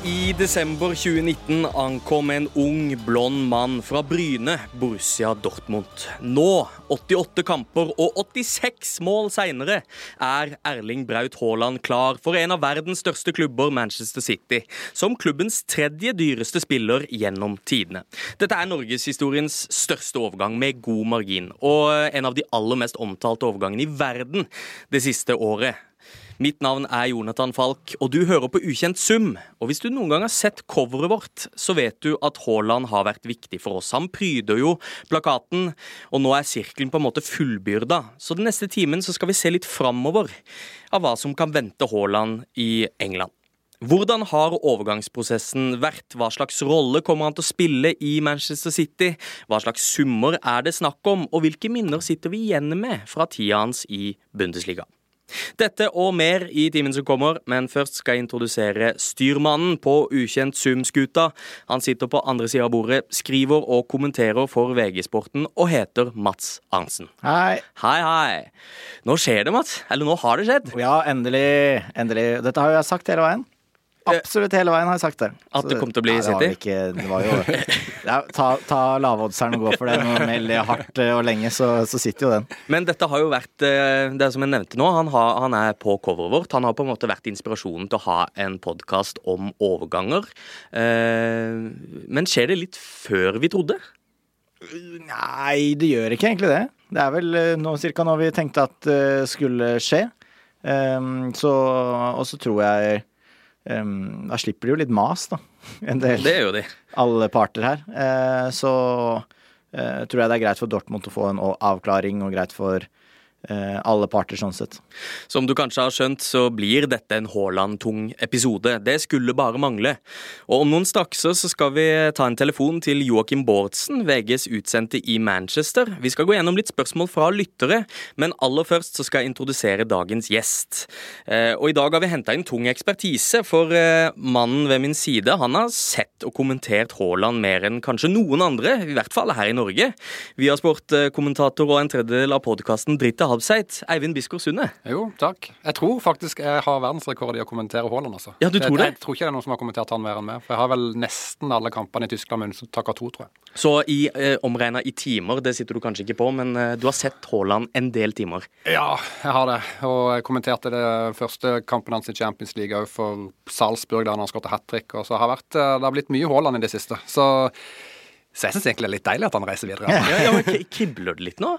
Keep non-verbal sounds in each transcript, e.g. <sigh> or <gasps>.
I desember 2019 ankom en ung, blond mann fra Bryne, Borussia Dortmund. Nå, 88 kamper og 86 mål seinere, er Erling Braut Haaland klar for en av verdens største klubber, Manchester City, som klubbens tredje dyreste spiller gjennom tidene. Dette er norgeshistoriens største overgang med god margin, og en av de aller mest omtalte overgangene i verden det siste året. Mitt navn er Jonathan Falk, og du hører på Ukjent sum. Og hvis du noen gang har sett coveret vårt, så vet du at Haaland har vært viktig for oss. Han pryder jo plakaten, og nå er sirkelen på en måte fullbyrda. Så den neste timen så skal vi se litt framover av hva som kan vente Haaland i England. Hvordan har overgangsprosessen vært? Hva slags rolle kommer han til å spille i Manchester City? Hva slags summer er det snakk om, og hvilke minner sitter vi igjen med fra tida hans i Bundesliga? Dette og mer i timen som kommer, men først skal jeg introdusere styrmannen på Ukjent Sum-skuta. Han sitter på andre sida av bordet, skriver og kommenterer for VG-sporten og heter Mats Arntzen. Hei. Hei, hei. Nå skjer det, Mats. Eller nå har det skjedd. Ja, endelig. Endelig. Dette har jo jeg sagt hele veien. Absolutt hele veien har jeg sagt det. At det kom til å bli Nei, det var City? Ikke, det var jo ja, Ta, ta lavoddseren og gå for det. Meld hardt eh, og lenge, så, så sitter jo den. Men dette har jo vært eh, det er som jeg nevnte nå, han, har, han er på coveret vårt. Han har på en måte vært inspirasjonen til å ha en podkast om overganger. Eh, men skjer det litt før vi trodde? Nei, det gjør ikke egentlig det. Det er vel eh, nå, cirka når vi tenkte at det skulle skje. Så, og så tror jeg ehm, Da slipper de jo litt mas, da. <laughs> En del. Det gjør de. alle parter her. Uh, så uh, tror jeg det er greit for Dortmund å få en avklaring, og greit for alle parter sånn sett. Som du kanskje har skjønt, så blir dette en Haaland-tung episode. Det skulle bare mangle. Og om noen stakser så skal vi ta en telefon til Joakim Bårdsen, VGs utsendte i Manchester. Vi skal gå gjennom litt spørsmål fra lyttere, men aller først så skal jeg introdusere dagens gjest. Eh, og i dag har vi henta inn tung ekspertise, for eh, mannen ved min side han har sett og kommentert Haaland mer enn kanskje noen andre, i hvert fall her i Norge. Vi har sportkommentator og en tredjedel av podkasten Dritte Habseit, Eivind Bisgaard Sunde. Jo, takk. Jeg tror faktisk jeg har verdensrekord i å kommentere Haaland, altså. Ja, du tror det? Jeg, jeg tror ikke det er noen som har kommentert han mer enn meg. For jeg har vel nesten alle kampene i Tyskland med unntak av to, tror jeg. Så i eh, omregna i timer, det sitter du kanskje ikke på, men eh, du har sett Haaland en del timer. Ja, jeg har det. Og jeg kommenterte det første kampen hans i Champions League òg for Salzburg, der han har skåret hat trick. Og så har vært, eh, det har blitt mye Haaland i det siste. Så, så jeg syns egentlig det er litt deilig at han reiser videre. Ja, ja, men Kribler det litt nå?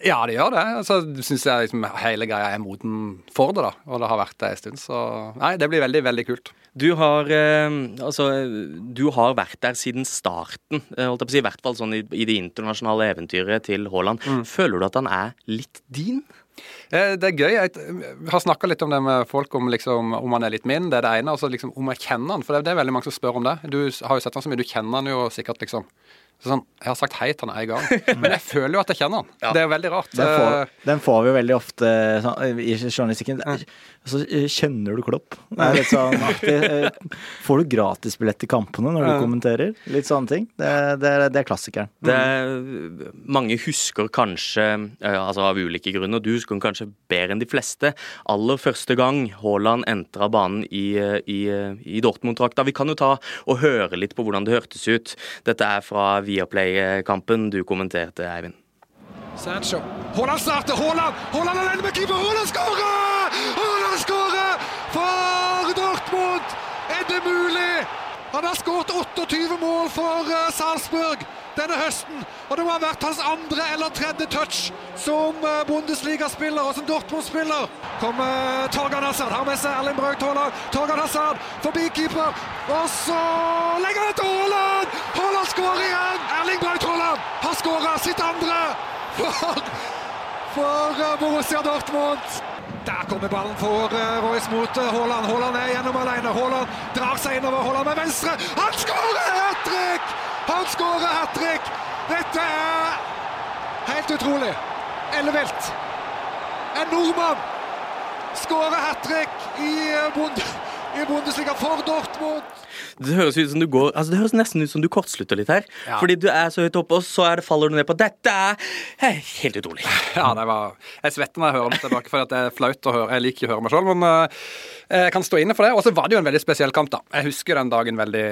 Ja, det gjør det. Så syns jeg liksom hele greia er moden for det, da. Og det har vært det en stund. Så nei, det blir veldig, veldig kult. Du har, eh, altså, du har vært der siden starten, eh, holdt jeg på å si, i hvert fall sånn i, i det internasjonale eventyret til Haaland. Føler du at han er litt din? Eh, Det er gøy. Jeg har snakka litt om det med folk, om, liksom, om han er litt min. Det er det ene. Og så liksom om jeg kjenner han. For det, det er veldig mange som spør om det. Du har jo sett han så mye. Du kjenner han jo sikkert, liksom. Så sånn, Jeg har sagt hei til han en gang, <laughs> men jeg føler jo at jeg kjenner han. Det er jo veldig rart. Den får, Eh, den får vi jo veldig ofte sånn, i journalistikken. Så eh, kjenner du Klopp. Det er litt sånn aktig. <laughs> Eh, Får du gratisbillett til kampene når du kommenterer? Litt sånne ting. Det, det, det er klassikeren. Det, mange husker kanskje, altså av ulike grunner, du husker kanskje bedre enn de fleste, aller første gang Haaland entra banen i, i, i Dortmund-drakta. Vi kan jo ta og høre litt på hvordan det hørtes ut. Dette er fra Viaplay-kampen du kommenterte, Eivind. Sancho. Haaland starter. Haaland Haaland alene med keeper. Haaland skårer! For Dortmund! Er det mulig? Han har skåret 28 mål for eh, Salzburg denne høsten. Og det må ha vært hans andre eller tredje touch som eh, Bundesliga-spiller og som Dortmund-spiller. Kommer Torgan Hazard, har med seg Erling Braut Haaland. Torgan Hazard forbi keeper. Og så legger han til Haaland! Haaland skårer igjen! Erling Braut Haaland har skåra sitt andre for, for eh, Borussia Dortmund. Der kommer ballen for eh, Royce mot eh, Haaland. Haaland er gjennom alene. Haaland drar seg innover. Haaland med venstre. Han skårer hat trick! Han skårer hat trick! Dette er helt utrolig. Ellevilt. En nordmann skårer hat trick i eh, Bund <laughs> i Bundesliga for Dortmund. Det høres ut som du går Altså det høres nesten ut som du kortslutter litt her. Ja. Fordi du er så høyt oppe, og så er det, faller du ned på Dette hei, helt utrolig. <laughs> Ja, det var Jeg svetter når jeg hører det tilbake, for det er flaut å høre. Jeg liker ikke å høre meg sjøl, men eh, jeg kan stå inne for det. Og så var det jo en veldig spesiell kamp, da. Jeg husker den dagen veldig,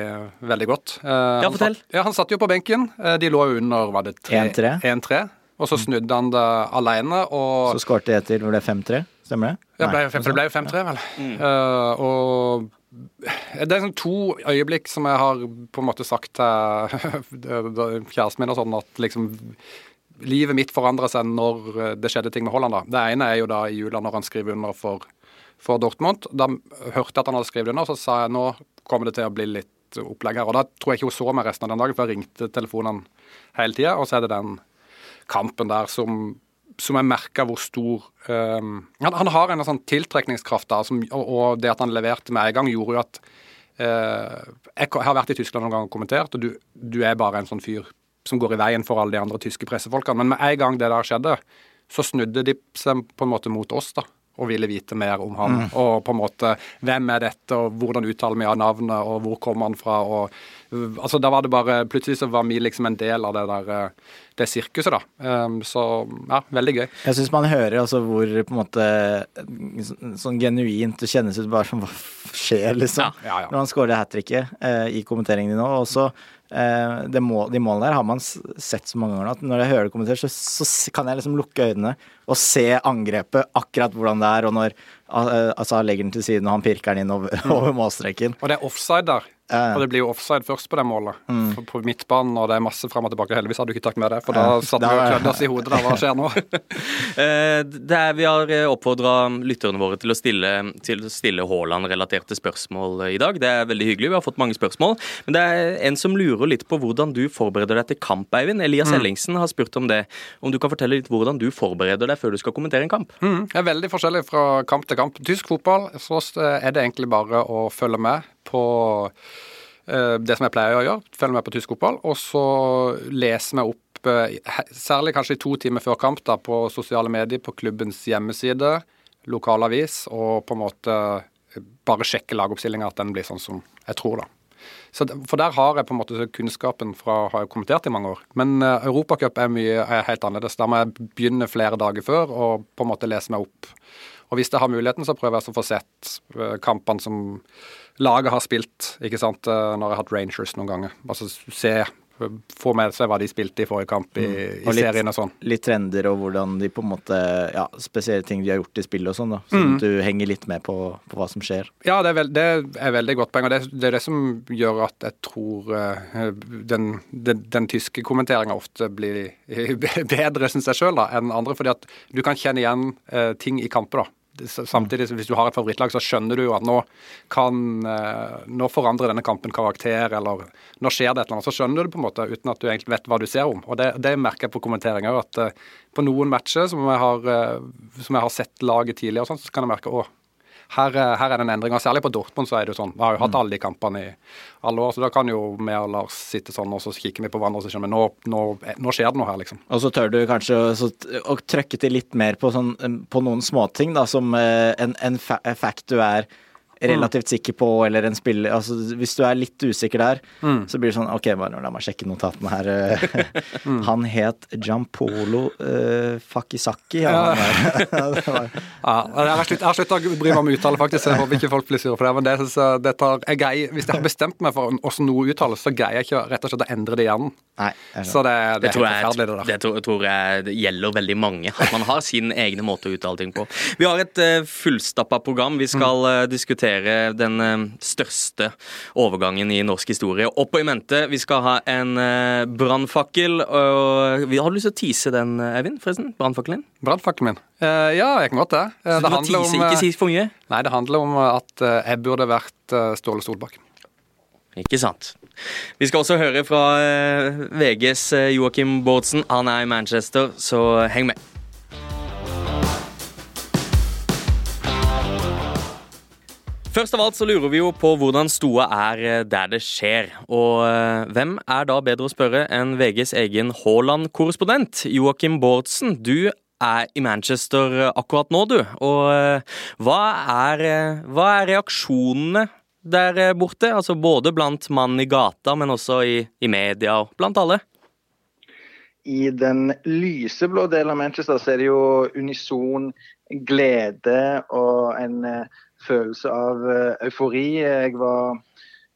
veldig godt. Eh, han. Satt, ja, Han satt jo på benken. Eh, De lå jo under, var det 1-3? 1-3. Og så snudde han det alene, og Så skårte jeg til hvor det er 5-3. Stemmer det? Ja, ble, det ble jo 5-3, vel. Eh, og det er sånn to øyeblikk som jeg har på en måte sagt til <laughs> kjæresten min og sånn, at liksom Livet mitt forandra seg når det skjedde ting med Holland. da. Det ene er jo da i jula når han skriver under for, for Dortmund. Da hørte jeg at han hadde skrevet under, så sa jeg nå kommer det til å bli litt opplegg her. Og da tror jeg ikke hun så meg resten av den dagen, for jeg ringte telefonen hele tida. Og så er det den kampen der som som jeg merka hvor stor um, han, han har en sånn tiltrekningskraft, da, som, og, og det at han leverte med en gang, gjorde jo at uh, Jeg har vært i Tyskland noen ganger og kommentert, og du, du er bare en sånn fyr som går i veien for alle de andre tyske pressefolkene. Men med en gang det der skjedde, så snudde de seg på en måte mot oss, da. Og ville vite mer om han. Og på en måte Hvem er dette, og hvordan uttaler vi av navnet, og hvor kommer han fra? og uh, altså Da var det bare Plutselig så var vi liksom en del av det der uh, det sirkuset, da. Um, så ja, veldig gøy. Jeg syns man hører altså hvor på en måte så- sånn genuint det kjennes ut bare som hva skjer, liksom. Ja, ja, ja. Når han skårer hat tricket eh, i kommenteringen din nå. Og så det De målene der har man sett så mange ganger at når jeg hører det kommentert, så, så kan jeg liksom lukke øynene og se angrepet akkurat hvordan det er, og når eh, altså, legger den til siden og han pirker den inn over, over målstreken. Og det er offside der. Ja. Og det blir jo offside først på det målet. På, på midtbanen, og det er masse fram og tilbake. Heldigvis hadde du ikke tatt med det, for da satt vi og klødde oss i hodet. der. hva skjer nå? <laughs> Eh, det er, vi har oppfordra lytterne våre til å stille, til å stille Haaland-relaterte spørsmål i dag. Det er veldig hyggelig. Vi har fått mange spørsmål. Men det er en som lurer litt på hvordan du forbereder deg til kamp, Eivind. Elias Ellingsen har spurt om det. Om du kan fortelle litt hvordan du forbereder deg før du skal kommentere en kamp? Mm, det er veldig forskjellig fra kamp til kamp. Tysk fotball så er det egentlig bare å følge med på eh, det som jeg pleier å gjøre. Følge med på tysk fotball, og så leser vi opp eh, Særlig kanskje to timer før kamp da, på sosiale medier, på klubbens hjemmeside, lokalavis, og på en måte eh, bare sjekke lagoppstillinga, at den blir sånn som jeg tror, da. For der har jeg på en måte kunnskapen fra å ha kommentert i mange år. Men uh, Europacup er mye er helt annerledes. Der må jeg begynne flere dager før og på en måte lese meg opp. Og hvis jeg har muligheten, så prøver jeg å få sett uh, kampene som laget har spilt, ikke sant, uh, når jeg har hatt Rangers noen ganger. Altså se Få med seg hva de spilte i forrige kamp i, mm. Og litt- serien og sånn. Litt trender og hvordan de på en måte Ja, spesielle ting de har gjort i spillet og sånn, da. Sånn at du henger litt med på, på hva som skjer. Ja, det er, veld, det er veldig godt poeng. og Det, det er det som gjør at jeg tror eh, den, den, den tyske kommenteringa ofte blir <laughs> bedre, syns jeg sjøl, enn andre. Fordi at du kan kjenne igjen eh, ting i kamper. da. Samtidig, hvis du har et favorittlag, så skjønner du jo at nå kan eh, Nå forandrer denne kampen karakter, eller nå skjer det et eller annet. Så skjønner du det på en måte uten at du egentlig vet hva du ser om. Og det, det merker jeg på kommenteringa at eh, på noen matcher som jeg har, eh, som jeg har sett laget tidligere, sånt, så kan jeg merke å, her, er- her er det en endring. og Særlig på Dortmund så er det jo sånn. Vi har jo hatt alle de kampene i alle år, så da kan jo vi og Lars sitte sånn og så kikker vi på hverandre og så skjønner vi nå, nå, nå skjer det noe her, liksom. Og så tør du kanskje å, så, å trøkke til litt mer på, sånn, på noen småting, da, som eh, en, en fa fact du er relativt sikker på, eller en spiller Altså hvis du er litt usikker der, så blir det sånn OK, bare la meg sjekke notatene her. <laughs> mm. Han het Giampolo uh, Fakisaki. Ja, <laughs> ja. Det var- Ja, jeg har slutt- slutta å bry meg om uttale, faktisk. Jeg håper ikke folk blir sure for det. Men det, jeg, det tar, jeg greier, hvis jeg har bestemt meg for hvordan noe uttales, så greier jeg ikke rett og slett å endre det i hjernen. Nei, Så det, det, Det er tror, helt forferdelig, det der. det tror, tror jeg det gjelder veldig mange. At man har sin egne måte å uttale ting på. Vi har et uh, fullstappa program. Vi skal uh, diskutere den eh, største overgangen i norsk historie. Opp og i mente. Vi skal ha en uh, brannfakkel. vi Har du lyst til å tease den, eh, Eivind? forresten? Brannfakkelen? Brannfakkelen min. Eh, ja, jeg kan godt det. Eh, Så du det må handler tease, om, ikke eh, si for mye. Nei, det handler om at eh, jeg burde vært eh, Ståle Solbakken. Ikke sant. Vi skal også høre fra eh, VGs eh, Joakim Bårdsen. Han er i Manchester, så heng med. Først av alt så lurer vi jo på hvordan stoa er eh, der det skjer. Og eh, hvem er da bedre å spørre enn VGs egen Haaland-korrespondent? Joakim Bårdsen, du er i Manchester akkurat nå, du. Og hva er, hva er reaksjonene der borte? Altså både blant mannen i gata, men også i, i media og blant alle? I den lyseblå delen av Manchester så er det jo unison glede og en følelse av eufori. Jeg var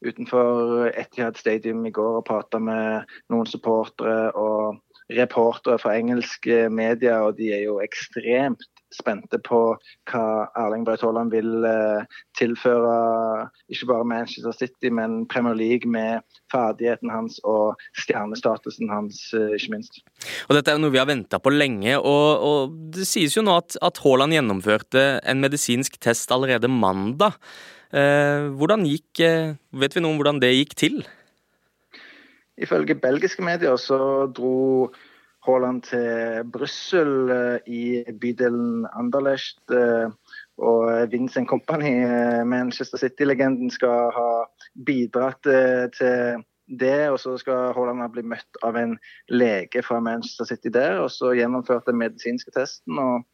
utenfor Etihad Stadium i går og prata med noen supportere og reportere fra engelske medier, og de er jo ekstremt spente på hva Erling Braut Haaland vil eh, tilføre ikke bare Manchester City, men Premier League med ferdigheten hans og stjernestatusen hans, eh, ikke minst. Og Dette er noe vi har venta på lenge, og, og, det sies jo nå at, at Haaland gjennomførte en medisinsk test allerede mandag. Eh, hvordan gikk, eh, Vet vi noe om hvordan det gikk til? Ifølge belgiske medier så dro Haaland til Brussel eh, i bydelen Anderlecht. Og Vincent Company, Manchester City-legenden, skal ha bidratt til det. Og så skal Haaland ha blitt møtt av en lege fra Manchester City der. Og så gjennomført den medisinske testen. og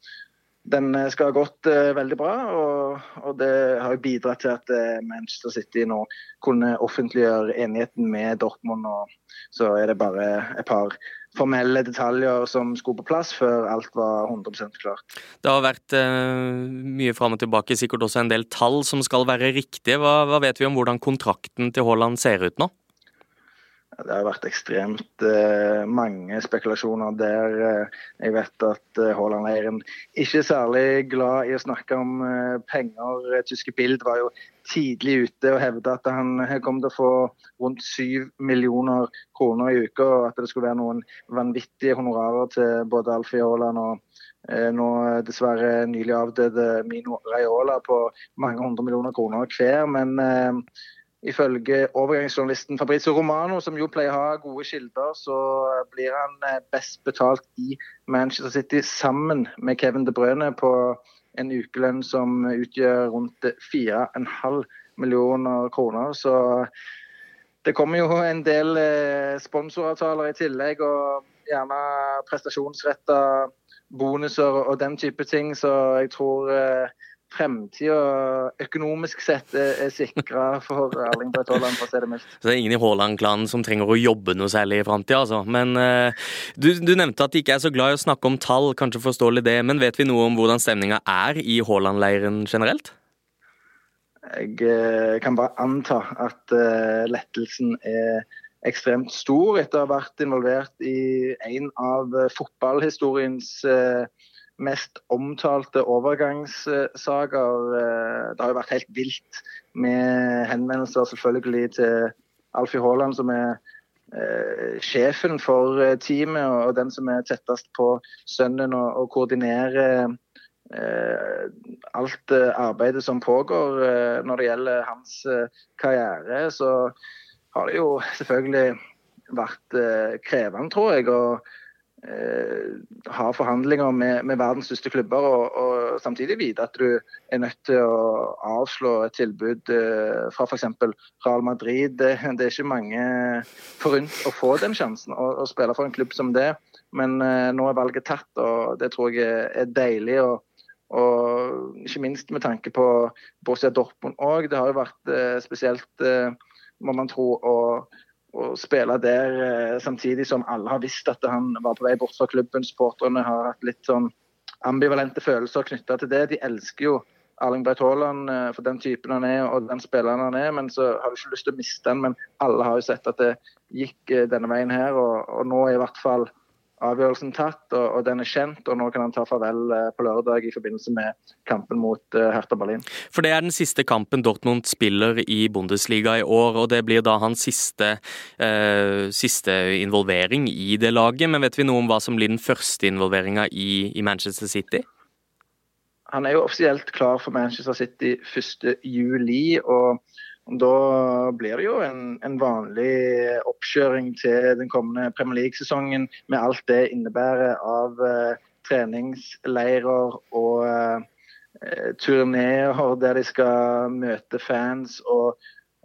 den eh, skal ha gått veldig bra, og, og, det har jo bidratt til at Manchester City nå kunne offentliggjøre enigheten med Dortmund. og Så er det bare et par formelle detaljer som skulle på plass før alt var 100% klart. Det har vært eh, mye fram og tilbake, sikkert også en del tall som skal være riktige. Hva, hva vet vi om hvordan kontrakten til Haaland ser ut nå? Det har vært ekstremt eh, mange spekulasjoner der. Eh, jeg vet at eh, Haaland-leiren ikke er særlig glad i å snakke om penger. Tyske Bild var jo tidlig ute og hevda at han kom til å få rundt syv millioner kroner i uka, og at det skulle være noen vanvittige honorarer til både Alfie Haaland og nå dessverre nylig avdøde Mino Raiola på mange hundre millioner kroner hver. men Ifølge overgangsjournalisten Fabrizio Romano, som jo pleier å ha gode kilder, så blir han eh, best betalt i Manchester City sammen med Kevin De Bruyne på en ukelønn som utgjør rundt 4,5 millioner kroner. Så det kommer jo en del eh, sponsoravtaler i tillegg, og gjerne prestasjonsretta bonuser og den type ting. Så jeg tror eh, fremtida økonomisk sett er, er sikra for Erling Braut Haaland, for å si det mildt. Så det er ingen i Haaland-klanen som trenger å jobbe noe særlig i framtida, altså. Men uh, du, du, nevnte at de ikke er så glad i å snakke om tall, kanskje forståelig det. Men vet vi noe om hvordan stemninga er i Haaland-leiren generelt? Jeg uh, kan bare anta at uh, lettelsen er ekstremt stor etter å ha vært involvert i en av fotballhistoriens uh, mest omtalte overgangssaker. Eh, det har jo vært helt vilt med henvendelser selvfølgelig til Alfie Haaland, som er eh, sjefen for eh, teamet og, den som er tettest på sønnen og, koordinerer alt arbeidet som pågår når det gjelder hans karriere. Så har det jo selvfølgelig vært krevende, tror jeg. og ha forhandlinger med, med, verdens største klubber, og, og, samtidig vite at du er nødt til å avslå et tilbud eh, fra f.eks. Real Madrid. Det, det, er ikke mange forunt å få den sjansen å, å, spille for en klubb som det. Men eh, nå er valget tatt, og det tror jeg er deilig. og og ikke minst med tanke på Borussia Dortmund òg. Det har jo vært eh, spesielt, eh, må man tro, å å spille der eh, samtidig som alle har visst at han var på vei bort fra klubben. Supporterne har hatt litt sånn ambivalente følelser knytta til det. De elsker jo Erling Breit Haaland eh, for den typen han er og den spilleren han er, men så har du ikke lyst til å miste han. Men alle har jo sett at det gikk eh, denne veien her, og, og nå er i hvert fall avgjørelsen tatt, og, og, den er kjent. og Nå kan han ta farvel eh, på lørdag i forbindelse med kampen mot uh, Hertha Berlin. For Det er den siste kampen Dortmund spiller i Bundesliga i år, og det blir da hans siste, eh, siste involvering i det laget. Men vet vi noe om hva som blir den første involveringa i, i Manchester City? Han er jo offisielt klar for Manchester City 1. juli, og da blir det jo en, en, vanlig oppkjøring til den kommende Premier League-sesongen med alt det innebærer av uh, treningsleirer og uh, turneer der de skal møte fans og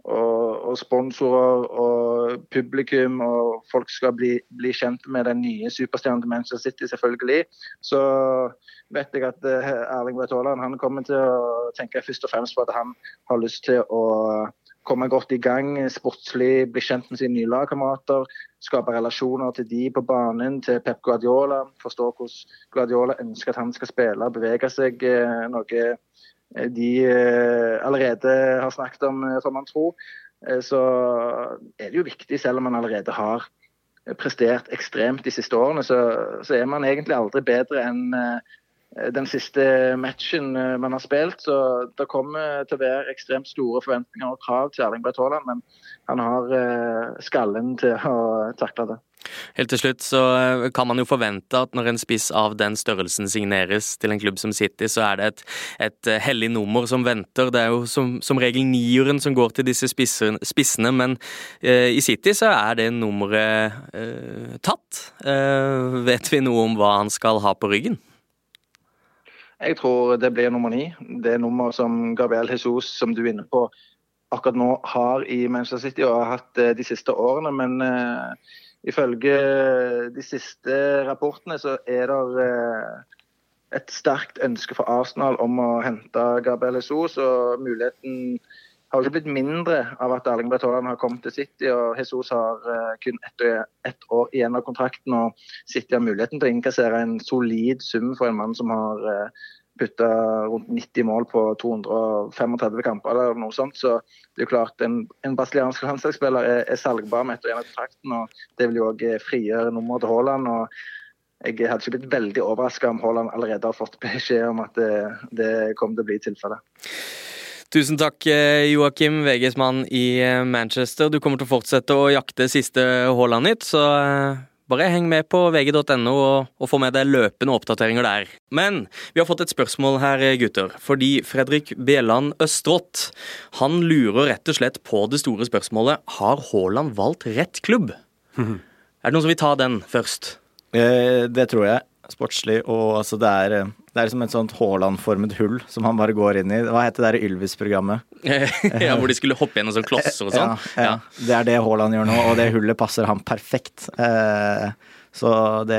og, og sponsorer og publikum, og folk skal bli, bli kjent med den nye superstjernen til Manchester City, selvfølgelig. Så vet jeg at uh, Erling Braut Haaland kommer til å tenke først og fremst på at han har lyst til å komme godt i gang sportslig, bli kjent med sine nye lagkamerater, skape relasjoner til de på banen, til Pep Guardiola. Forstå hvordan Guardiola ønsker at han skal spille, bevege seg. Uh, noe Eh, de eh, allerede har snakket om, eh, som man tror, så er det jo viktig, selv om man allerede har prestert ekstremt de siste årene, så, så er man egentlig aldri bedre enn den siste matchen man har spilt. Så det kommer til å være ekstremt store forventninger og krav til Erling Braut Haaland, men han har skallen til å takle det. Helt til slutt så eh, kan man jo forvente at når en spiss av den størrelsen signeres til en klubb som City, så er det et, et eh, hellig nummer som venter. Det er jo som, som regel nieren som går til disse spissene, men eh, i City så er det nummeret eh, tatt. Eh, vet vi noe om hva han skal ha på ryggen? Jeg tror det blir nummer ni. Det er nummer som Gabriel Jesus, som du er inne på, akkurat nå har i Manchester City og har hatt de siste årene. men uh, Ifølge de siste rapportene så er det uh, et sterkt ønske for Arsenal om å hente Gabriel Jesus. og Muligheten har ikke blitt mindre av at Erling Braut Haaland har kommet til City. og Jesus har eh, kun ett, ett år igjen av kontrakten. og City har muligheten til å innkassere en solid sum for en mann som har eh, putta rundt 90 mål på 235 kamper eller noe sånt. Så det er jo klart en, en brasiliansk <laughs> landslagsspiller er, er salgbar med ett år igjen av kontrakten. og Det vil jo òg eh, frigjøre nummeret til Haaland. og jeg hadde ikke blitt veldig overraska om Haaland allerede har fått <laughs> beskjed om at det, det kommer til å bli tilfellet. Tusen takk, eh, Joakim, VGs mann i eh, Manchester. Du kommer til å fortsette å jakte siste Haaland-nytt, så bare heng med på vg.no og, og, få med deg løpende oppdateringer der. Men vi har fått et spørsmål her, gutter. Fordi Fredrik Bjelland Østrått han lurer rett og slett på det store spørsmålet har Haaland valgt rett klubb. Mm. <laughs> Er det noen som vil ta den først? Eh, det tror jeg. Sportslig og altså det er eh, det er som et sånt Haaland-formet hull som han bare går inn i. Hva heter det der Ylvis-programmet? <laughs> ja, Hvor de skulle hoppe gjennom sånn klosser og sånn? Ja, ja, det er det Haaland gjør nå, og det hullet passer ham perfekt. Eh, så det,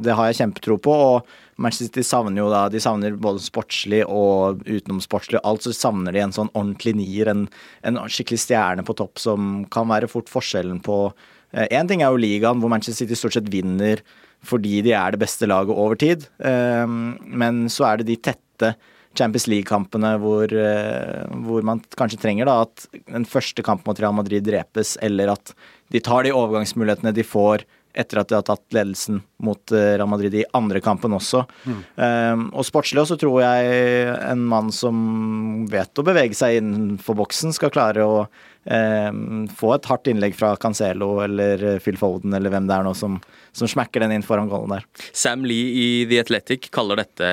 det, har jeg kjempetro på. Og Manchester City savner jo da De savner både sportslig og utenomsportslig. Alt så savner de en sånn ordentlig nier, en, en skikkelig stjerne på topp som kan være fort forskjellen på Én eh, ting er jo ligaen, hvor Manchester City stort sett vinner fordi de er det beste laget over tid. Ehm, men så er det de tette Champions League-kampene hvor, eh, hvor, man kanskje trenger da at den første kampen mot Real Madrid drepes, eller at de tar de overgangsmulighetene de får etter at de har tatt ledelsen mot eh, Real Madrid i andre kampen også. Mm. Um, og sportslig også tror jeg en mann som vet å bevege seg innenfor boksen, skal klare å um, få et hardt innlegg fra Cancelo eller Phil Foden eller hvem det er nå som, som smekker den inn foran goalen der. Sam Lee i The Athletic kaller dette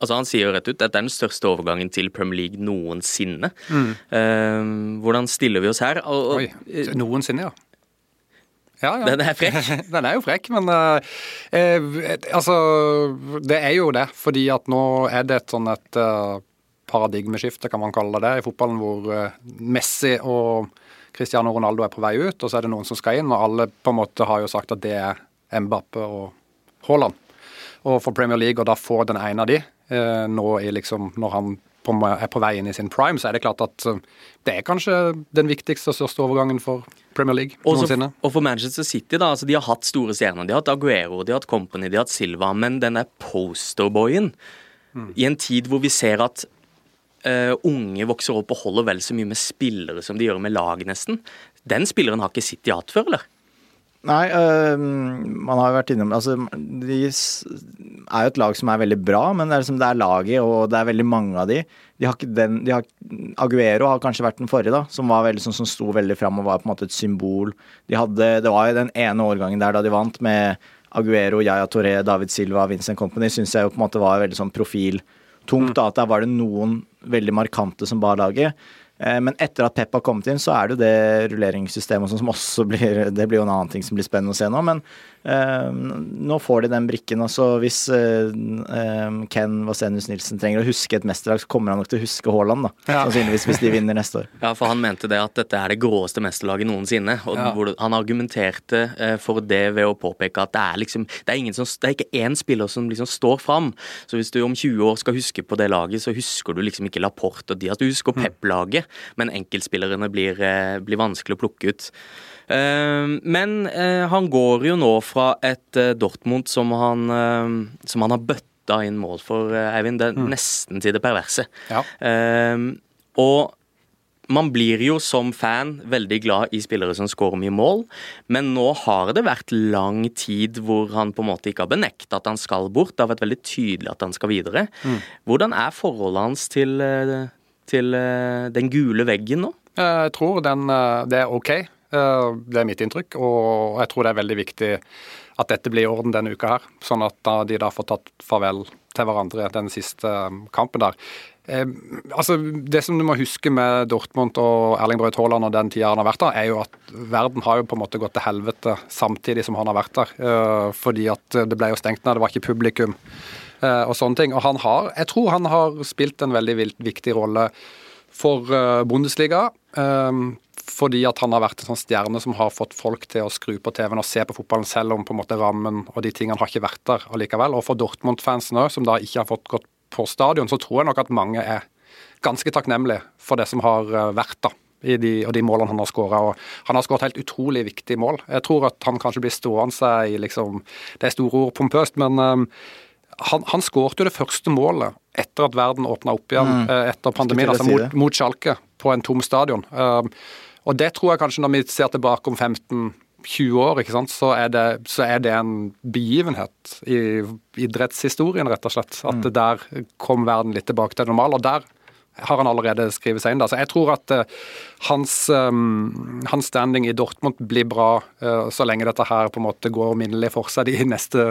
altså Han sier jo rett ut at det er den største overgangen til Premier League noensinne. Mm. Um, hvordan stiller vi oss her? Og, og, Oi, noensinne, ja. Ja, ja. Den er frekk. <laughs> Den er jo frekk, men uh, eh, altså Det er jo det, fordi at nå er det et sånn et uh, paradigmeskifte, kan man kalle det, i fotballen hvor eh, Messi og Cristiano Ronaldo er på vei ut, og så er det noen som skal inn. Og alle på en måte har jo sagt at det er Mbappe og Haaland. Og for Premier League, og da får den ene av de, eh, nå i liksom, når han på, er på vei inn i sin prime, så er det klart at eh, det er kanskje den viktigste og største overgangen for Premier League Også, noensinne. Og for Manchester City, da. altså De har hatt store stjerner. De har hatt Aguero, de har hatt Company, de har hatt Silva. Men den der posterboyen, mm. i en tid hvor vi ser at uh, unge vokser opp og holder vel så mye med spillere som de gjør med lag, nesten. Den spilleren har ikke City hatt før, eller? Nei, øh, man har jo vært innom Altså, de er jo et lag som er veldig bra, men det er, liksom, det er laget, og det er veldig mange av de. De har den de har, Aguero har kanskje vært den forrige, da, som var veldig sånn som sto veldig fram og var på en måte et symbol. De hadde, Det var jo den ene årgangen der da de vant, med Aguero, Yaya Torre, David Silva, Vincent Company, syns jeg jo på en måte var veldig sånn profiltungt. Mm. da, At der var det noen veldig markante som bar laget. Eh, Men etter at Pep har kommet inn, så er det jo det rulleringssystemet som også blir Det blir jo en annen ting som blir spennende å se nå, men nå får de den brikken. Og hvis eh, eh, Ken Vasenius Nilsen trenger å huske et mesterlag, så kommer han nok til å huske Haaland, da. Ja. Sannsynligvis hvis de vinner neste år. Ja, for han mente det at dette er det gråeste mesterlaget noensinne. Og Ja. hvor han argumenterte eh, for det ved å påpeke at det er liksom Det er, ingen som, det er ikke én spiller som liksom står fram. Så hvis du om 20 år skal huske på det laget, så husker du liksom ikke Laporte og Diaz. Du husker Pep-laget, men enkeltspillerne blir, eh, blir vanskelig å plukke ut. Eh, Men eh, han går jo nå fra et eh, Dortmund som han, eh, som han har bøtta inn mål for, Eivind. Det er nesten til det perverse. Ja. Eh, og man blir jo som fan veldig glad i spillere som skårer mye mål, men nå har det vært lang tid hvor han på en måte ikke har benekta at han skal bort. Det har vært veldig tydelig at han skal videre. Hvordan er forholdet hans til, til den gule veggen nå? Jeg tror den, det er OK. Eh, Det er mitt inntrykk. Og jeg tror det er veldig viktig at dette blir i orden denne uka her. Sånn at de da får tatt farvel til hverandre den siste eh, kampen der. Eh, altså, Det som du må huske med Dortmund og Erling Braut Haaland og den tida han har vært der, er jo at verden har jo på en måte gått til helvete samtidig som han har vært der. Eh, fordi at det ble jo stengt ned, det var ikke publikum eh, og sånne ting. Og han har, jeg tror han har spilt en veldig viktig rolle for eh, Bundesliga. eh, fordi at han har vært en sånn stjerne som har fått folk til å skru på TV-en og se på fotballen, selv om på en måte rammen og de tingene har ikke vært der allikevel. Og for Dortmund-fansen òg, som da ikke har fått gått på stadion, så tror jeg nok at mange er ganske takknemlige for det som har eh, vært da. I de, og de målene han har skåra. Han har skåret helt utrolig viktige mål. Jeg tror at han kanskje blir stående seg i liksom Det er store ord pompøst, men um, han, han skårte jo det første målet etter at verden åpna opp igjen mm. etter pandemien, altså mot, mot Schalke på en tom stadion. Eh, og det tror jeg kanskje når vi ser tilbake om 15-20 år, så er det, så er det en begivenhet i idrettshistorien, rett og slett. At mm. der kom verden litt tilbake til normal. Og der har han allerede skrevet seg inn. Da. Så jeg tror at uh, hans, um, hans standing i Dortmund blir bra uh, så lenge dette her på en måte går minnelig for seg de neste,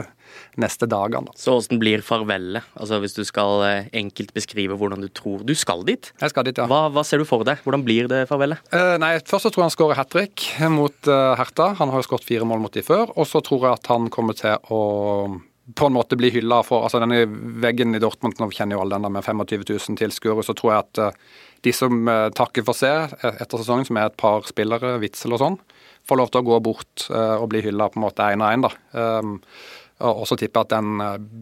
neste dagene. Da. Så åssen blir farvelet? Altså Hvis du skal uh, enkelt beskrive hvordan du tror du skal dit. Jeg skal dit, ja. Hva, hva ser du for deg? Hvordan blir det farvelet? Nei, Først så tror jeg han skårer hat trick mot Hertha. Han har jo skåret fire mål mot de før. Og så tror jeg at han kommer til å på en måte bli hylla for altså Denne veggen i Dortmund, nå kjenner jo alle den der med 25 000 tilskuere, så tror jeg at eh, de som eh, takker for seg eh, etter sesongen, som er et par spillere, Witzel og sånn, får lov til å gå bort og bli hylla på en måte én og én, da. Um, og så tipper jeg at den,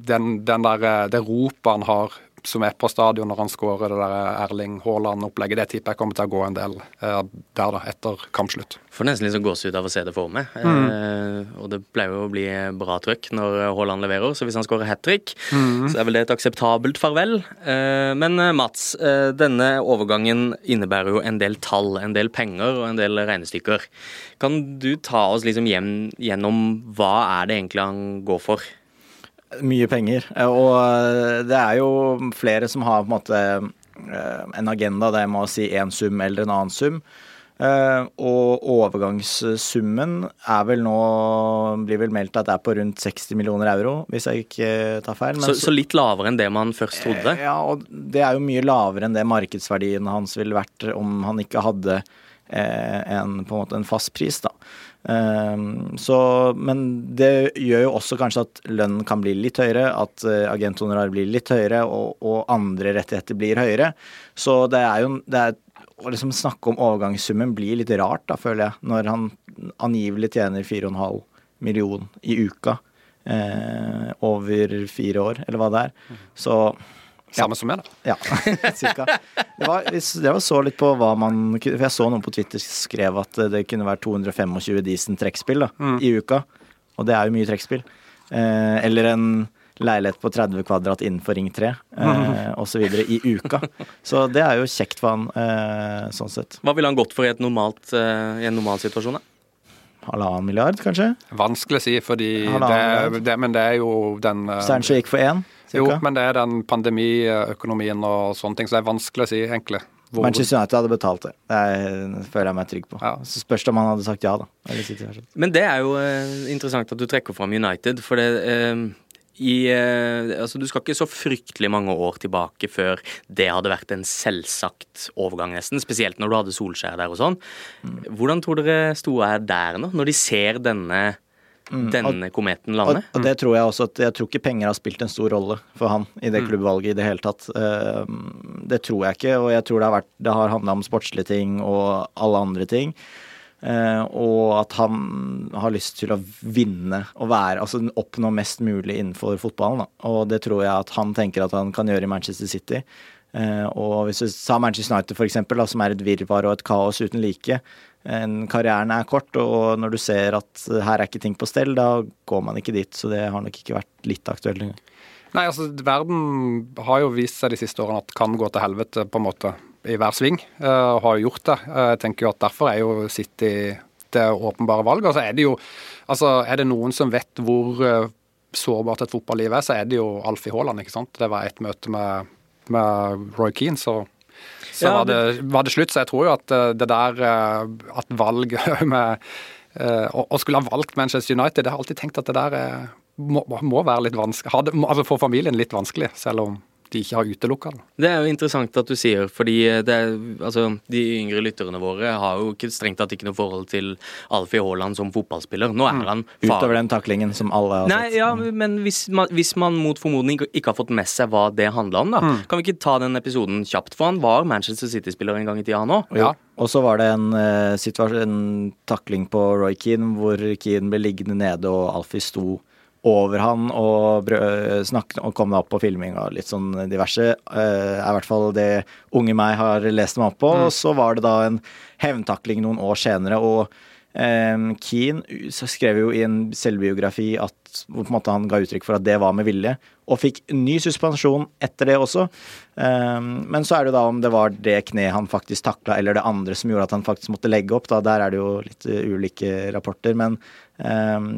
den, den der, det ropet han har som er på stadion når han skårer det der Erling Haaland-opplegget, det tipper jeg kommer til å gå en del eh, der da, etter kampslutt. Får nesten sånn gåsehud av å se det for meg. Eh, og det pleier jo å bli bra trøkk når Haaland leverer, så hvis han skårer hat trick, så er vel det et akseptabelt farvel. Eh, men eh, Mats, eh, denne overgangen innebærer jo en del tall, en del penger og en del regnestykker. Kan du ta oss liksom hjem gjennom hva er det egentlig han går for? Mye penger. Og eh, det er jo flere som har på en måte eh, en agenda der med å si én sum eller en annen sum. Eh, og overgangssummen er vel nå Blir vel meldt at det er på rundt 60 millioner euro, hvis jeg ikke tar feil. Men Så, så litt lavere enn det man først trodde? Ja, og det er jo mye lavere enn det markedsverdien hans ville vært om han ikke hadde en, på en måte en fast pris, da. Ehm, så, men det gjør jo også kanskje at lønnen kan bli litt høyere, at uh, agenthonorar blir litt høyere, og, og andre rettigheter blir høyere. Så det er jo det er, Å liksom snakke om overgangssummen blir litt rart, da, føler jeg, når han angivelig tjener 4,5 million i uka eh, over fire år, eller hva det er. Så Samme som meg, da. ja, <laughs> cirka. Det var, det var så litt på hva man For jeg så noen på Twitter skrev at det kunne være 225 Disen trekkspill da, i uka. Og det er jo mye trekkspill. Eh, eller en leilighet på 30 kvadrat innenfor Ring 3 eh, osv. i uka. Så det er jo kjekt for han eh, sånn sett. Hva ville han gått for i, et normalt, eh, i en normal situasjon? da? Halvannen milliard, kanskje? Vanskelig å si, fordi det, det, Men det er jo den Steinkjer gikk for én, Jo, men det er den pandemiøkonomien og sånne ting, så det er vanskelig å si, egentlig. Hvor, Manchester United hadde betalt det. Det er, føler jeg meg trygg på. Ja. Så spørs det om han hadde sagt ja, da. Eller Men det er jo eh, interessant at du trekker fram United, for det, eh, i eh, Altså, du skal ikke så fryktelig mange år tilbake før det hadde vært en selvsagt overgang, nesten. Spesielt når du hadde Solskjær der og sånn. Hvordan tror dere Stoa er der nå, når de ser denne, denne kometen lande? og det tror jeg også at Jeg tror ikke penger har spilt en stor rolle for han i det klubbvalget i det hele tatt. Eh, Det tror jeg ikke, og jeg tror det har, vært, det har handla om sportslige ting og alle andre ting. Eh, og at han har lyst til å vinne og være Altså oppnå mest mulig innenfor fotballen. Da. Og det tror jeg at han tenker at han kan gjøre i Manchester City. Eh, og hvis du sa Manchester United, for eksempel, da, som er et virvar og et kaos uten like. En karrieren er kort, og når du ser at her er ikke ting på stell, da går man ikke dit. Så det har nok ikke vært litt aktuelt engang. Nei, altså verden har jo vist seg de siste årene at kan gå til helvete på en måte i hver sving, eh, og har jo gjort det. Eh, Jeg tenker jo at derfor er jo City det åpenbare valget. Altså er det jo altså er det noen som vet hvor eh, sårbart et fotballiv er, så er det jo Alfie Haaland, ikke sant. Det var et møte med, med Roy Keane, så så Ja, var, det, var det slutt. Så jeg tror jo at det der at valg <laughs> med Å skulle ha valgt Manchester United, det har jeg alltid tenkt at det der er, må, må være litt vanskelig. Altså for familien litt vanskelig, selv om de ikke har utelukka det. Det er jo interessant at du sier, fordi det er, altså, de yngre lytterne våre har jo ikke strengt tatt ikke noe forhold til Alfie Haaland som fotballspiller. Nå er han far. Utover den taklingen som alle har Nei, sett. ja, men hvis man, hvis man mot formodning ikke, ikke har fått med seg hva det handla om, da, kan vi ikke ta den episoden kjapt? For han var Manchester City-spiller en gang i tida, han òg. Ja. Og så var det en, eh, en takling på Roy Keane hvor Keane ble liggende nede og Alfie sto over han og snakke, snakket og kom opp på filming og litt sånn diverse. eh, er i hvert fall det unge meg har lest meg opp på. Og så var det da en hevntakling noen år senere, og eh, Keane skrev jo i en selvbiografi at han ga uttrykk for at det var med vilje, og fikk ny suspensjon etter det også. Men så er det jo da om det var det kneet han faktisk takla, eller det andre som gjorde at han faktisk måtte legge opp. da, Der er det jo litt eh, ulike rapporter. men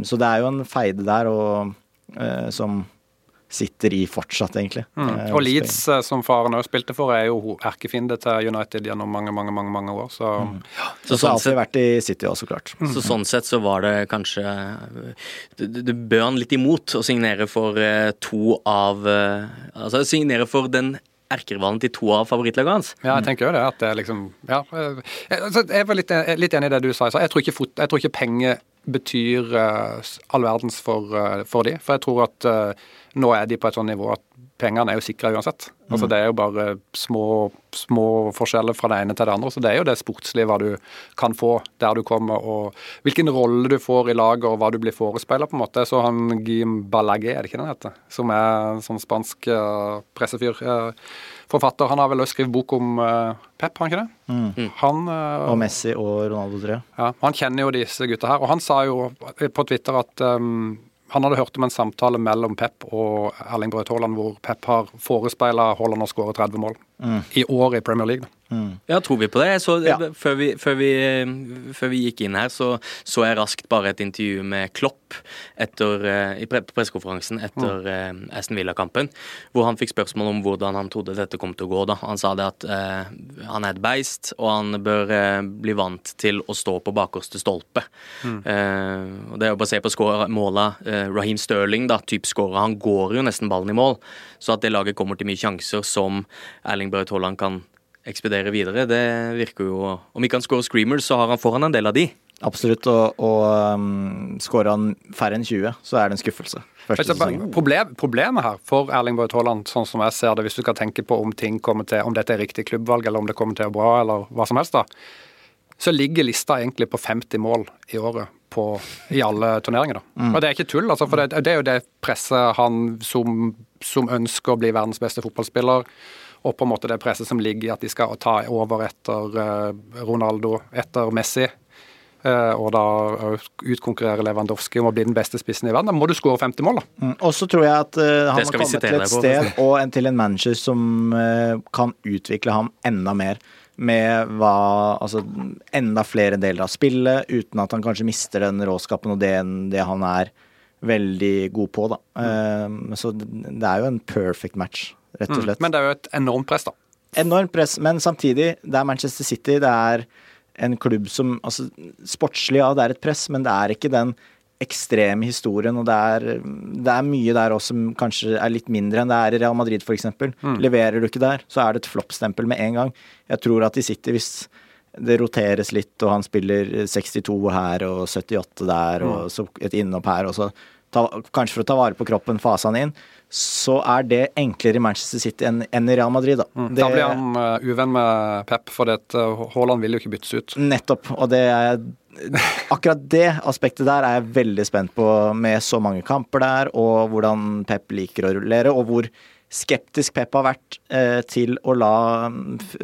Så det er jo en feide der og, eh, som sitter i fortsatt, egentlig. Eh, Mm. Og Leeds, eh, som faren òg spilte for, er jo erkefiende til United gjennom mange, mange, mange, mange år. Så Så, så sånn har alltid vært i City også, klart. Så sånn sett så var det kanskje Det, det bød han litt imot å signere for eh, to av eh, Altså signere for den erkerivalen til to av favorittlagene hans. ja, jeg tenker jo det. At det liksom Ja. eh, Jeg, altså, var litt, eh, litt enig i det du sa. Jeg tror ikke, fot, jeg tror ikke penger betyr eh, all verdens for, eh, for de. For jeg tror at eh, nå er de på et sånt nivå at pengene er jo sikra uansett. Altså Det er jo bare små, små forskjeller fra det ene til det andre. Så det er jo det sportslige hva du kan få der du kommer, og hvilken rolle du får i laget, og hva du blir forespeila, på en måte. Så han Guim Balaguer, er det ikke den heter? Som er en sånn spansk uh, pressefyr. Uh, forfatter. Han har vel også skrevet bok om uh, Pep, har han ikke det? Han uh, Og Messi og Ronaldo, tror jeg. ja, Han kjenner jo disse gutta her. Og han sa jo på Twitter at um, han hadde hørt om en samtale mellom Pep og Erling Braut Haaland hvor Pep har forespeila Haaland å skåre 30 mål i år i Premier League. da. Ja, tror vi på det? Så, Ja. før, vi, før, vi, før vi gikk inn her, så så jeg raskt bare et intervju med Klopp etter, eh, i pre- pressekonferansen etter eh, Aston Villa-kampen, hvor han fikk spørsmål om hvordan han trodde dette kom til å gå. da. Han sa det at eh, han er et beist, og han bør eh, bli vant til å stå på bakerste stolpe. Eh, og Det er jo bare å se på skår- måla. Eh, Raheem Sterling, da, typ skåra. han går jo nesten ballen i mål. Så at det laget kommer til mye sjanser som Erling Braut Haaland kan ekspedere videre, det virker jo Om ikke han scorer screamers, så har han foran en del av de. Absolutt. Og, og um, skårer han færre enn 20, så er det en skuffelse. Problem, problemet her for Erling Braut Haaland, sånn som jeg ser det, hvis du skal tenke på om ting kommer til, om dette er riktig klubbvalg, eller om det kommer til å bra, eller hva som helst, da, så ligger lista egentlig på 50 mål i året på, i alle turneringer. da. Og det er ikke tull, altså, for det, det er jo det presset han som, som ønsker å bli verdens beste fotballspiller, og på en måte det presset som ligger i at de skal ta over etter eh, Ronaldo, etter Messi. eh, og da eh, utkonkurrere Lewandowski om å bli den beste spissen i verden. Da må du skåre 50 mål, da. Mm, Og så tror jeg at uh, han har må skal vi komme til et sted og en, til en manager som kan utvikle ham enda mer. Med hva Altså enda flere deler av spillet, uten at han kanskje mister den råskapen og det, det han er veldig god på, da. Eh, så det er jo en perfect match, rett og slett. Mm. Men det er jo et enormt press, da. Enormt press, men samtidig, det er Manchester City. Det er en klubb som altså, Sportslig, ja, det er et press, men det er ikke den ekstreme historien, og det er, det er mye der også som kanskje er litt mindre enn det er i Real Madrid, f.eks. Mm. Leverer du ikke der, så er det et floppstempel med en gang. Jeg tror at i City, hvis det roteres litt, og han spiller 62 her og 78 der, og mm. så et innhopp her, og så ta, kanskje for å ta vare på kroppen fase han inn, så er det enklere i Manchester City enn, enn i Real Madrid. Da. Mm. da blir han uh, uvenn med Pep, for uh, Haaland vil jo ikke byttes ut. Nettopp, og det er Akkurat det aspektet der er jeg veldig spent på, med så mange kamper der, og hvordan Pep liker å rullere, og hvor skeptisk Pep har vært eh, til å la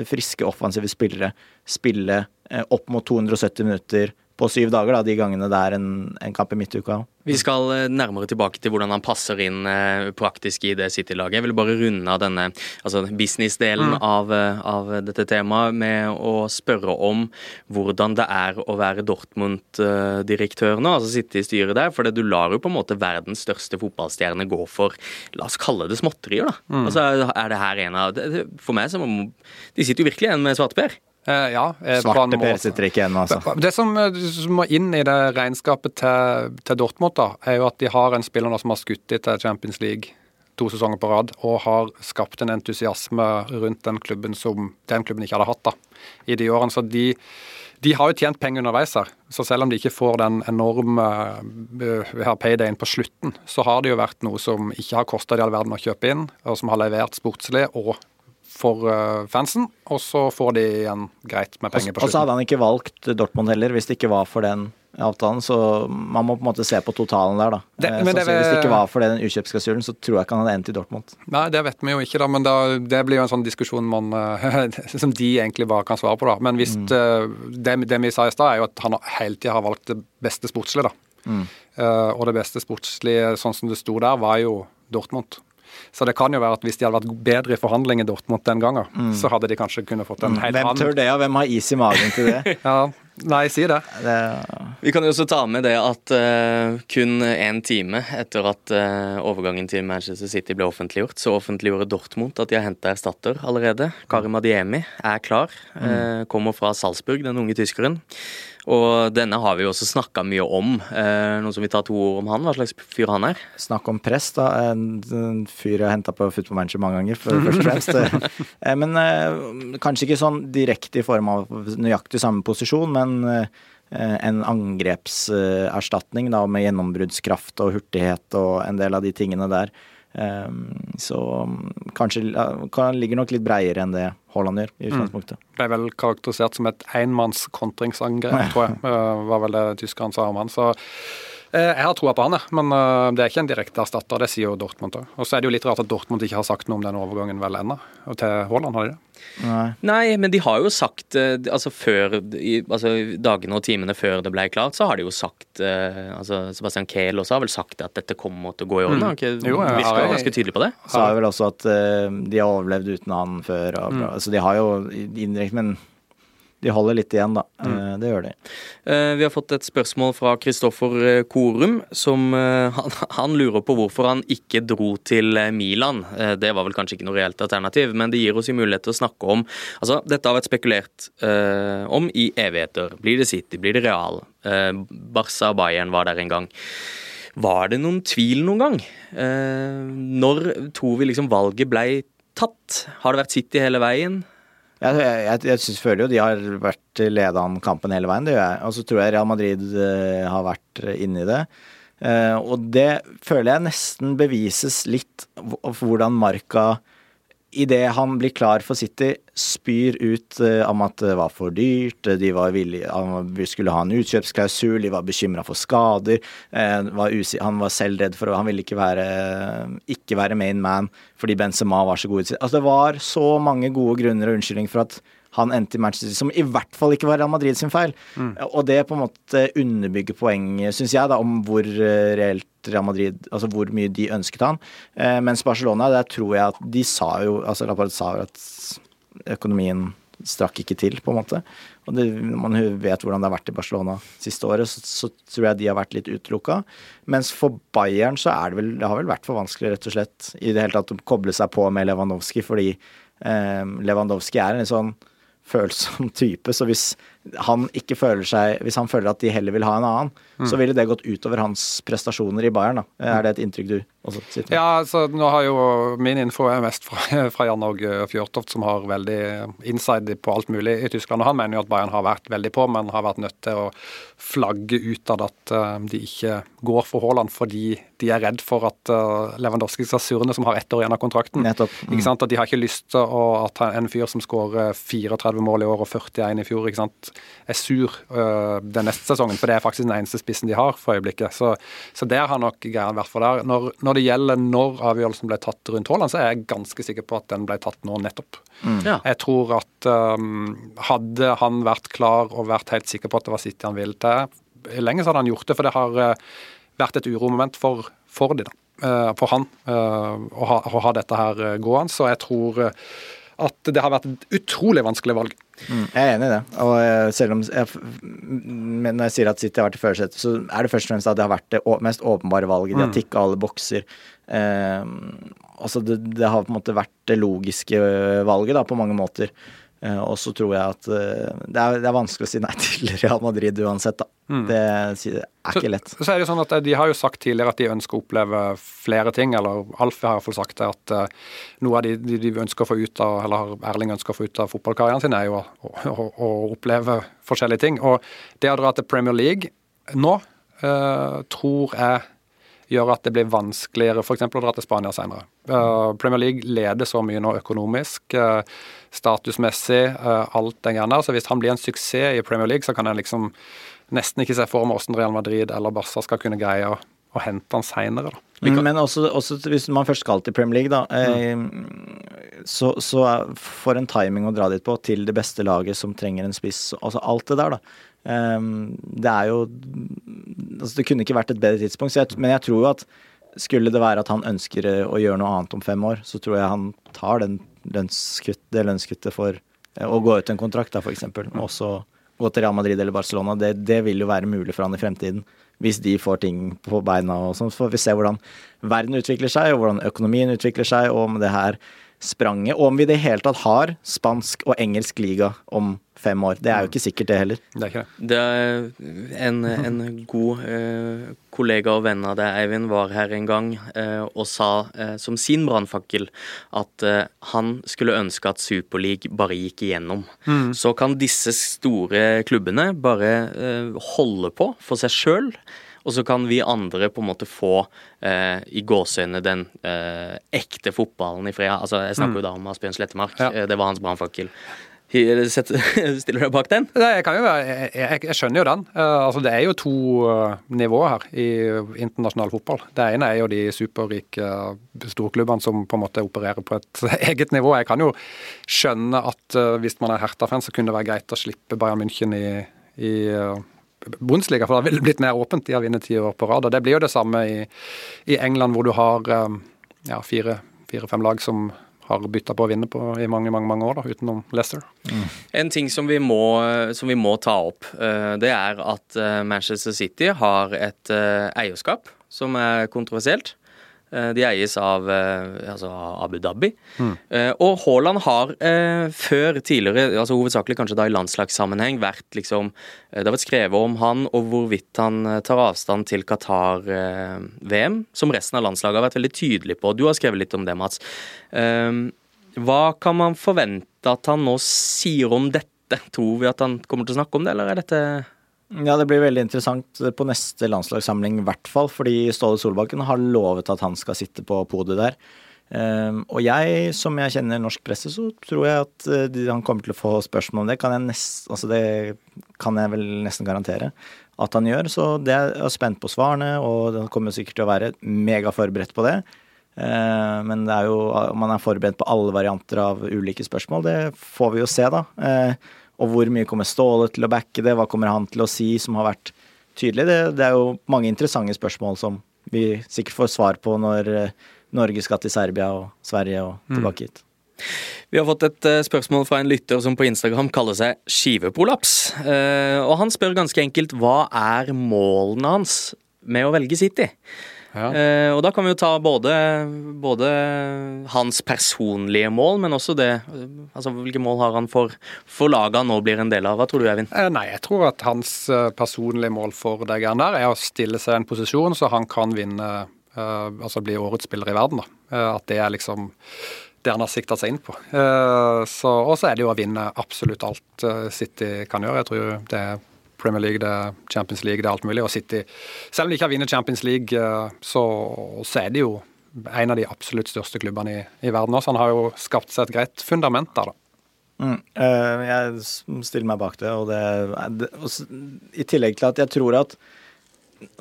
friske offensive spillere spille eh, opp mot 270 minutter på syv dager, da, de gangene det er en, en kamp i midtuka. Vi skal eh, nærmere tilbake til hvordan han passer inn eh, praktisk i det City-laget. Jeg vil bare runde av denne altså business-delen mm. av, eh, av, dette temaet med å spørre om hvordan det er å være Dortmund-direktør nå, altså sitte i styret der. For du lar jo på en måte verdens største fotballstjerne gå for, la oss kalle det småtterier, da. Mm. Altså er det her en av For meg så må De sitter jo virkelig igjen med svarteper. Eh, ja, eh, Svarte Per sitter ikke igjen, altså. Det som, eh, som, må inn i det regnskapet til, til Dortmund, da, er jo at de har en spiller nå som har skutt til Champions League to sesonger på rad, og har skapt en entusiasme rundt den klubben som den klubben ikke hadde hatt da, i de årene. Så de, de har jo tjent penger underveis her. Så selv om de ikke får den enorme uh, paydayen på slutten, så har det jo vært noe som ikke har kosta de all verden å kjøpe inn, og som har levert sportslig og for uh, fansen, og så får de igjen greit med penger på slutten. Og så hadde han ikke valgt Dortmund heller, hvis det ikke var for den avtalen. Så man må på en måte se på totalen der, da. Det, så, det, hvis det ikke var for den utkjøpsklausulen, så tror jeg ikke han hadde endt i Dortmund. Nei, det vet vi jo ikke, da. Men da, det blir jo en sånn diskusjon man, <laughs> som de egentlig bare kan svare på, da. Men hvis mm. det, det, vi sa i stad, er jo at han hele tida har valgt det beste sportslige, da. Mm. Uh, og det beste sportslige, sånn som det sto der, var jo Dortmund. Så det kan jo være at hvis de hadde vært bedre i forhandling i Dortmund den gangen, mm. så hadde de kanskje kunnet fått en mm. helt annen Hvem tør det, og hvem har is i magen til det? <laughs> ja, Nei, si det. det. Vi kan jo også ta med det at uh, kun én time etter at uh, overgangen til Manchester City ble offentliggjort, så offentliggjorde Dortmund at de har henta erstatter allerede. Karim Adiemi er klar. Uh, kommer fra Salzburg, den unge tyskeren. Og denne har vi jo også snakka mye om. Eh, noe som vil ta to ord om han. Hva slags fyr han er? Snakk om press, da. En, en fyr jeg har henta på Football Manager mange ganger, for, først og fremst. <laughs> eh, men eh, kanskje ikke sånn direkte i form av nøyaktig samme posisjon, men eh, en angrepserstatning da, med gjennombruddskraft og hurtighet og en del av de tingene der. Ehm, så kanskje kan, ligger nok litt breiere enn det Haaland gjør i mm. utgangspunktet. Mm. Ble vel karakterisert som et enmannskontringsangrep, tror jeg. <laughs> var vel det tyskeren sa om han. Så eh, jeg har troa på han, men eh, det er ikke en direkte erstatter. Det sier jo Dortmund òg. Og så er det jo litt rart at Dortmund ikke har sagt noe om den overgangen vel ennå. Og til Haaland har de det? Nei. Nei. men de har jo sagt eh, altså før altså Dagene og timene før det ble klart, så har de jo sagt altså Sebastian Kehl også har vel sagt at dette kommer til å gå i orden. Mm. Ikke, jo, jeg, virker jo ganske tydelig på det. Sa vel også at de har overlevd uten han før. Og, mm. altså de har jo indirekte, men de holder litt igjen, da. Mm. Eh, det gjør de. Eh, vi har fått et spørsmål fra Kristoffer eh, Korum, som han, han, lurer på hvorfor han ikke dro til Milan. Det var vel kanskje ikke noe reelt alternativ, men det gir oss jo mulighet til å snakke om Altså, dette har vært spekulert uh, om i evigheter. Blir det City? Blir det Real? Uh, Barca og Bayern var der en gang. Var det noen tvil noen gang? Uh, når tror vi liksom valget ble tatt? Har det vært City hele veien? Jeg, jeg, jeg synes, føler jo de har vært leda an kampen hele veien, det gjør jeg. Og så tror jeg Real Madrid uh, har vært inni det. Uh, og det føler jeg nesten bevises litt hvordan Marka idet han blir klar for City, spyr ut uh, om at det var for dyrt, de var villige, han skulle ha en utkjøpsklausul, de var bekymra for skader. Uh, var han var selv redd for Han ville ikke være, ikke være main man fordi Benzema var så god. Altså, det var så mange gode grunner og unnskyldninger for at han endte i Manchester City, som i hvert fall ikke var Real Madrid sin feil. Mm. Og det på en måte underbygger poenget, syns jeg, da, om hvor eh, reelt Real Madrid Altså hvor mye de ønsket han. Eh, mens Barcelona, der tror jeg at de sa jo Altså Laporte sa jo at økonomien strakk ikke til, på en måte. Og det, man vet hvordan det har vært i Barcelona siste året, så, så tror jeg de har vært litt utelukka. Mens for Bayern så er det vel Det har vel vært for vanskelig, rett og slett, i det hele tatt å koble seg på med Lewandowski, fordi eh, Lewandowski er en litt sånn følsom type. Så hvis han ikke føler seg Hvis han føler at de heller vil ha en annen, Mm. så ville det gått utover hans prestasjoner i Bayern. da. Er det et inntrykk du også sitter med? Ja, så nå har jo Min info er mest fra, fra Jan Åge Fjørtoft, som har veldig inside på alt mulig i Tyskland. og Han mener jo at Bayern har vært veldig på, men har vært nødt til å flagge utad at uh, de ikke går for Haaland fordi de er redd for at uh, Lewandowski skal surne, som har ett år igjen av kontrakten. Nettopp. Mm. Ikke sant? At De har ikke lyst til å, at en fyr som skårer 34 mål i år og 41 i fjor, ikke sant, er sur uh, den neste sesongen. For det er faktisk den eneste spissen de har for øyeblikket. Så, så der har nok Geir vært for der. Når, når det gjelder når avgjørelsen ble tatt rundt Haaland, så er jeg ganske sikker på at den ble tatt nå nettopp. Ja. Jeg tror at um, hadde han vært klar og vært helt sikker på at det var City han ville til, lenge så hadde han gjort det. For det har uh, vært et uromoment for, for de da. Uh, for han uh, å, ha, å ha dette her uh, gående. Så jeg tror uh, at det har vært et utrolig vanskelig valg. Mm, jeg er enig i det. Og eh, selv om jeg, når jeg sier at City har vært i førersetet, så er det først og fremst at det har vært det mest åpenbare valget. De har tikka alle bokser. Eh, altså det, det har på en måte vært det logiske valget da, på mange måter. Eh, og så tror jeg at eh, det, er, det er vanskelig å si nei <laughs> til Real Madrid uansett, da. Det er ikke lett. Så er det jo sånn at De har jo sagt tidligere at de ønsker å oppleve flere ting. eller Alf har i hvert fall sagt det, at noe av de, de, de ønsker å få ut av, eller Erling ønsker å få ut av fotballkarrieren sin, er jo å, å, å oppleve forskjellige ting. Og det å dra til Premier League nå uh, tror jeg gjør at det blir vanskeligere f.eks. å dra til Spania senere. Uh, Premier League leder så mye nå økonomisk, uh, statusmessig, uh, alt det gjerne. der. Så hvis han blir en suksess i Premier League, så kan en liksom nesten ikke se for meg hvordan Real Madrid eller Barca skal kunne greie å, å hente han seinere. Mm, Men også, også hvis man først skal til Premier League, da, eh, så, så er- for en timing å dra dit på, til det beste laget som trenger en spiss. Altså alt det der, da. Eh, det er jo altså Det kunne ikke vært et bedre tidspunkt. Jeg, men jeg tror jo at skulle det være at han ønsker å gjøre noe annet om fem år, så tror jeg han tar den lønnskutt, det lønnskuttet for eh, å gå ut en kontrakt, da, f.eks. Og så gå til Real Madrid eller Barcelona. Det, det vil jo være mulig for han i fremtiden. Hvis de får ting på beina og sånn. Så får vi se hvordan verden utvikler seg, og hvordan økonomien utvikler seg, og om det her spranget. Og om vi i det hele tatt har spansk og engelsk liga om fem år. Det er jo ikke sikkert, det heller. Det er ikke det. Det er en, en god eh, kollega og venn av deg, Eivind, var her en gang eh, og sa eh, som sin brannfakkel at eh, han skulle ønske at Superleague bare gikk igjennom. Så kan disse store klubbene bare eh, holde på for seg sjøl. Og så kan vi andre på en måte få eh, i gåseøynene den eh, ekte fotballen i fred. Altså, jeg snakker jo da om Asbjørn Slettemark. Ja. Eh, Det var hans brannfakkel. <laughs> Stiller du deg bak den? Nei, jeg, kan jo, jeg, jeg, jeg skjønner jo den. Uh, altså, det er jo to uh, nivåer her i internasjonal fotball. Det ene er jo de superrike uh, storklubbene som på en måte opererer på et <laughs> eget nivå. Jeg kan jo skjønne at eh, hvis man er Herta-fan, så kunne det være greit å slippe Bayern München i, i eh, Bundesliga, for det har blitt mer åpent. De har vunnet ti år på rad. og Det blir jo det samme i, i England, hvor du har eh, ja, fire-fem lag som har bytta på å vinne på i mange mange, mange år, da, utenom Leicester. En ting som vi må, som vi må ta opp, eh, det er at eh, Manchester City har et eierskap som er kontroversielt. Eh, De eies av eh, altså Abu Dhabi. Mm. Og Haaland har eh, før tidligere, altså hovedsakelig kanskje da i landslagssammenheng, vært liksom eh, Det har vært skrevet om han og hvorvidt han eh, tar avstand til Qatar-VM, som resten av landslaget har vært veldig tydelig på. Du har skrevet litt om det, Mats. Eh, Hva kan man forvente at han nå sier om dette? Tror vi at han kommer til å snakke om det, eller er dette Ja, det blir veldig interessant på neste landslagssamling, i hvert fall. Fordi Ståle Solbakken har lovet at han skal sitte på podiet der. Um, og jeg, som jeg kjenner norsk presse, så tror jeg at uh, han kommer til å få spørsmål om det. Kan jeg nest, altså det kan jeg vel nesten garantere at han gjør. Så det er spent på svarene, og han kommer sikkert til å være megaforberedt på det. Uh, men det er jo, om han er forberedt på alle varianter av ulike spørsmål, det får vi jo se, da. Og hvor mye kommer Ståle til å backe det? Hva kommer han til å si som har vært tydelig? Det, det er jo mange interessante spørsmål som vi sikkert får svar på når eh, Norge skal til Serbia og Sverige og tilbake hit. Vi har fått et eh, spørsmål fra en lytter som på Instagram kaller seg Skiveprolaps. Eh, og han spør ganske enkelt hva er målene hans med å velge City? Ja. Eh, og da kan vi jo ta både, både hans personlige mål, men også det Altså hvilke mål har han for, for laget han nå blir en del av? Hva tror du, Eivind? Eh, Nei, jeg tror at hans eh, personlige mål for det greiene der er å stille seg i en posisjon så han kan vinne eh, Altså bli årets spiller i verden, da. At det er liksom det han har sikta seg inn på. Og så er det jo å vinne absolutt alt City kan gjøre. Jeg tror det er Premier League, det er Champions League, det er alt mulig. Og City, selv om de ikke har vunnet Champions League, eh, så, så er de jo en av de absolutt største klubbene i, i verden også. Han har jo skapt seg et greit fundament der, da. Mm. eh, jeg stiller meg bak det, og det, det og I tillegg til at jeg tror at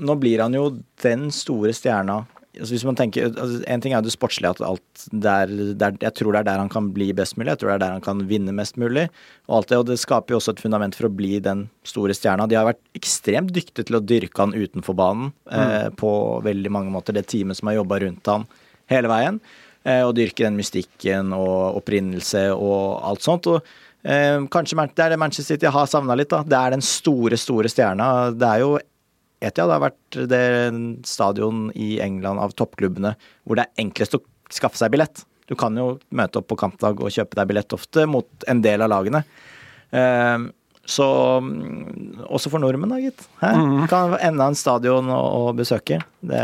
nå blir han jo den store stjerna altså hvis man tenker, altså En ting er jo det sportslige, at alt der, der, jeg tror det er der han kan bli best mulig. Jeg tror det er der han kan vinne mest mulig. Og alt det, og det skaper jo også et fundament for å bli den store stjerna. De har vært ekstremt dyktige til å dyrke han utenfor banen eh, på veldig mange måter. Det teamet som har jobba rundt han hele veien. Eh, og dyrke den mystikken og opprinnelse og alt sånt. og eh, Kanskje det er det Manchester City har savna litt. da. Det er den store, store stjerna. Det er jo Etihad har vært det stadion i England av toppklubbene hvor det er enklest å skaffe seg billett. Du kan jo møte opp på kampdag og kjøpe deg billett ofte mot en del av lagene. Eh, så mm, Også for nordmenn, da, gitt. Hæ? Kan enda en stadion å, besøke. Det,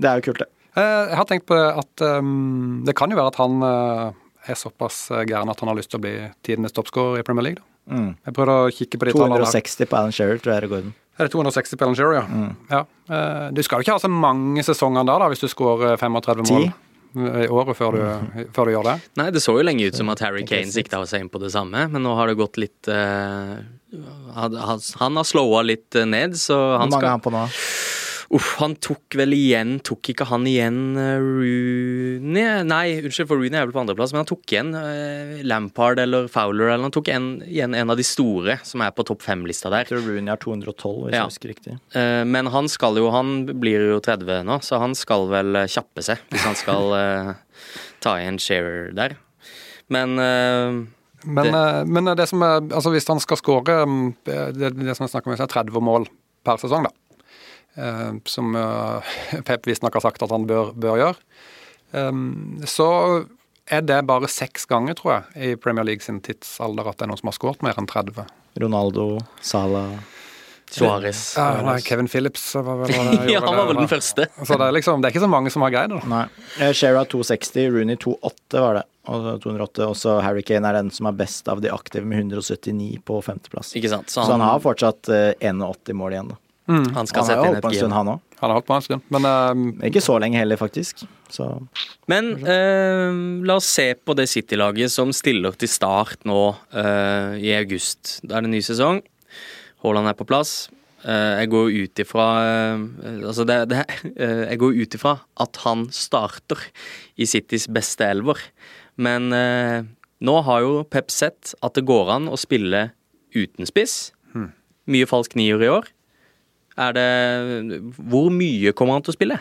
det er jo kult, det. Eh, Jeg har tenkt på det at um, det kan jo være at han eh, er såpass eh, gæren at han har lyst til å bli tidenes toppskårer i Premier League. da. Mm. Jeg prøvde å kikke på de tallene. 260 på Alan Shearer, tror jeg er rekorden. Er det 260 på Alan Shearer, ja? ja. Eh, Du skal jo ikke ha så mange sesonger da, da, hvis du skårer 35 mål. mål i året før du, før du gjør det. Nei, det så jo lenge ut som at Harry Kane sikta seg inn på det samme, men nå har det gått litt uh, han, har slowa litt eh, ned, så Hvor han mange er han på nå? Uff, han tok vel igjen Tok ikke han igjen eh, Rooney? Nei, unnskyld, for Rooney er vel på andreplass, men han tok igjen eh, Lampard eller Fowler, eller han tok en, igjen en av de store som er på topp fem-lista der. Jeg tror Rooney er 212, hvis Ja. jeg husker riktig. Eh, men han skal jo Han blir jo 30 nå, så han skal vel kjappe seg hvis han skal <laughs> eh, ta igjen Shearer der. Men eh, Men Det- det, men det som er, altså hvis han skal skåre um, det, det som jeg snakker om, er 30 mål per sesong, da. Eh, Som eh, <laughs> Pep visstnok har sagt at han bør, bør gjøre. Um, Så er det bare seks ganger, tror jeg, i Premier League sin tidsalder at det er noen som har skåret mer enn 30. Ronaldo, Salah Suárez Ja, nei, Kevin Phillips var vel <laughs> var det- Ja, han var vel den første. <laughs> Så det er liksom, det er ikke så mange som har greid det. Nei. Shera har 260, Rooney 28 var det. Og 208. Også Harry Kane er den som er best av de aktive med 179 på femteplass. Ikke sant? Så han har fortsatt eh, 81 mål igjen, da. Han skal Han sette inn et game. han. Han har holdt på en stund. Men eh, Ikke så lenge heller, faktisk. Så Men uh, la oss se på det City-laget som stiller til start nå uh, i august. Da er det ny sesong. Haaland er på plass. Eh, jeg går ut ifra Altså, det, det, <laughs> eh, jeg går ut ifra at han starter i Citys beste elver. Men eh, nå har jo Pep sett at det går an å spille uten spiss. Mye falsk nier i år. Er det Hvor mye kommer han til å spille?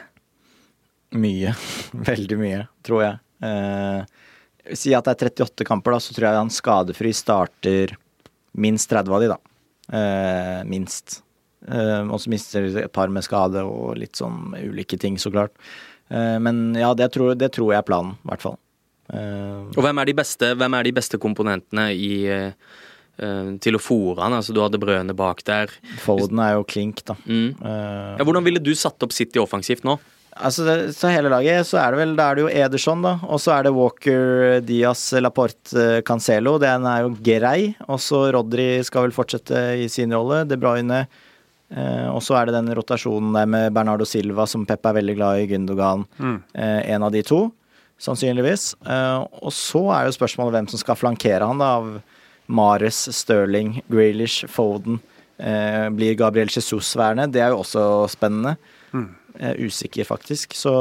mye. <laughs> Veldig mye, tror jeg. Eh, si at det er 38 kamper, da, så tror jeg han skadefri starter minst 30 av de, da. Eh, minst. Eh, og så mister et par med skade og litt sånn ulike ting, så klart. Eh, men ja, det tror, det tror jeg er planen, i hvert fall. Eh, Og hvem er de beste, hvem er de beste komponentene i, eh, til å fòre han? Altså, du hadde brødene bak der. Foden er jo klink, da. Mm. Eh, Ja, hvordan ville du satt opp City offensivt nå? Altså, det, så hele laget, så er det vel Da er det jo Ederson, da. Og så er det Walker, Diaz, Laporte, eh, Cancelo. Den er jo grei. Og så Rodri skal vel fortsette i sin rolle. De Bruyne. Eh, og så er det den rotasjonen der med Bernardo Silva, som Pep er veldig glad i, Gundogan. Eh, en av de to, sannsynligvis. Eh, og så er jo spørsmålet hvem som skal flankere han, da. Av Mares, Sterling, Grealish, Foden. Eh, blir Gabriel Jesus værende? Det er jo også spennende. Er usikker, faktisk. Så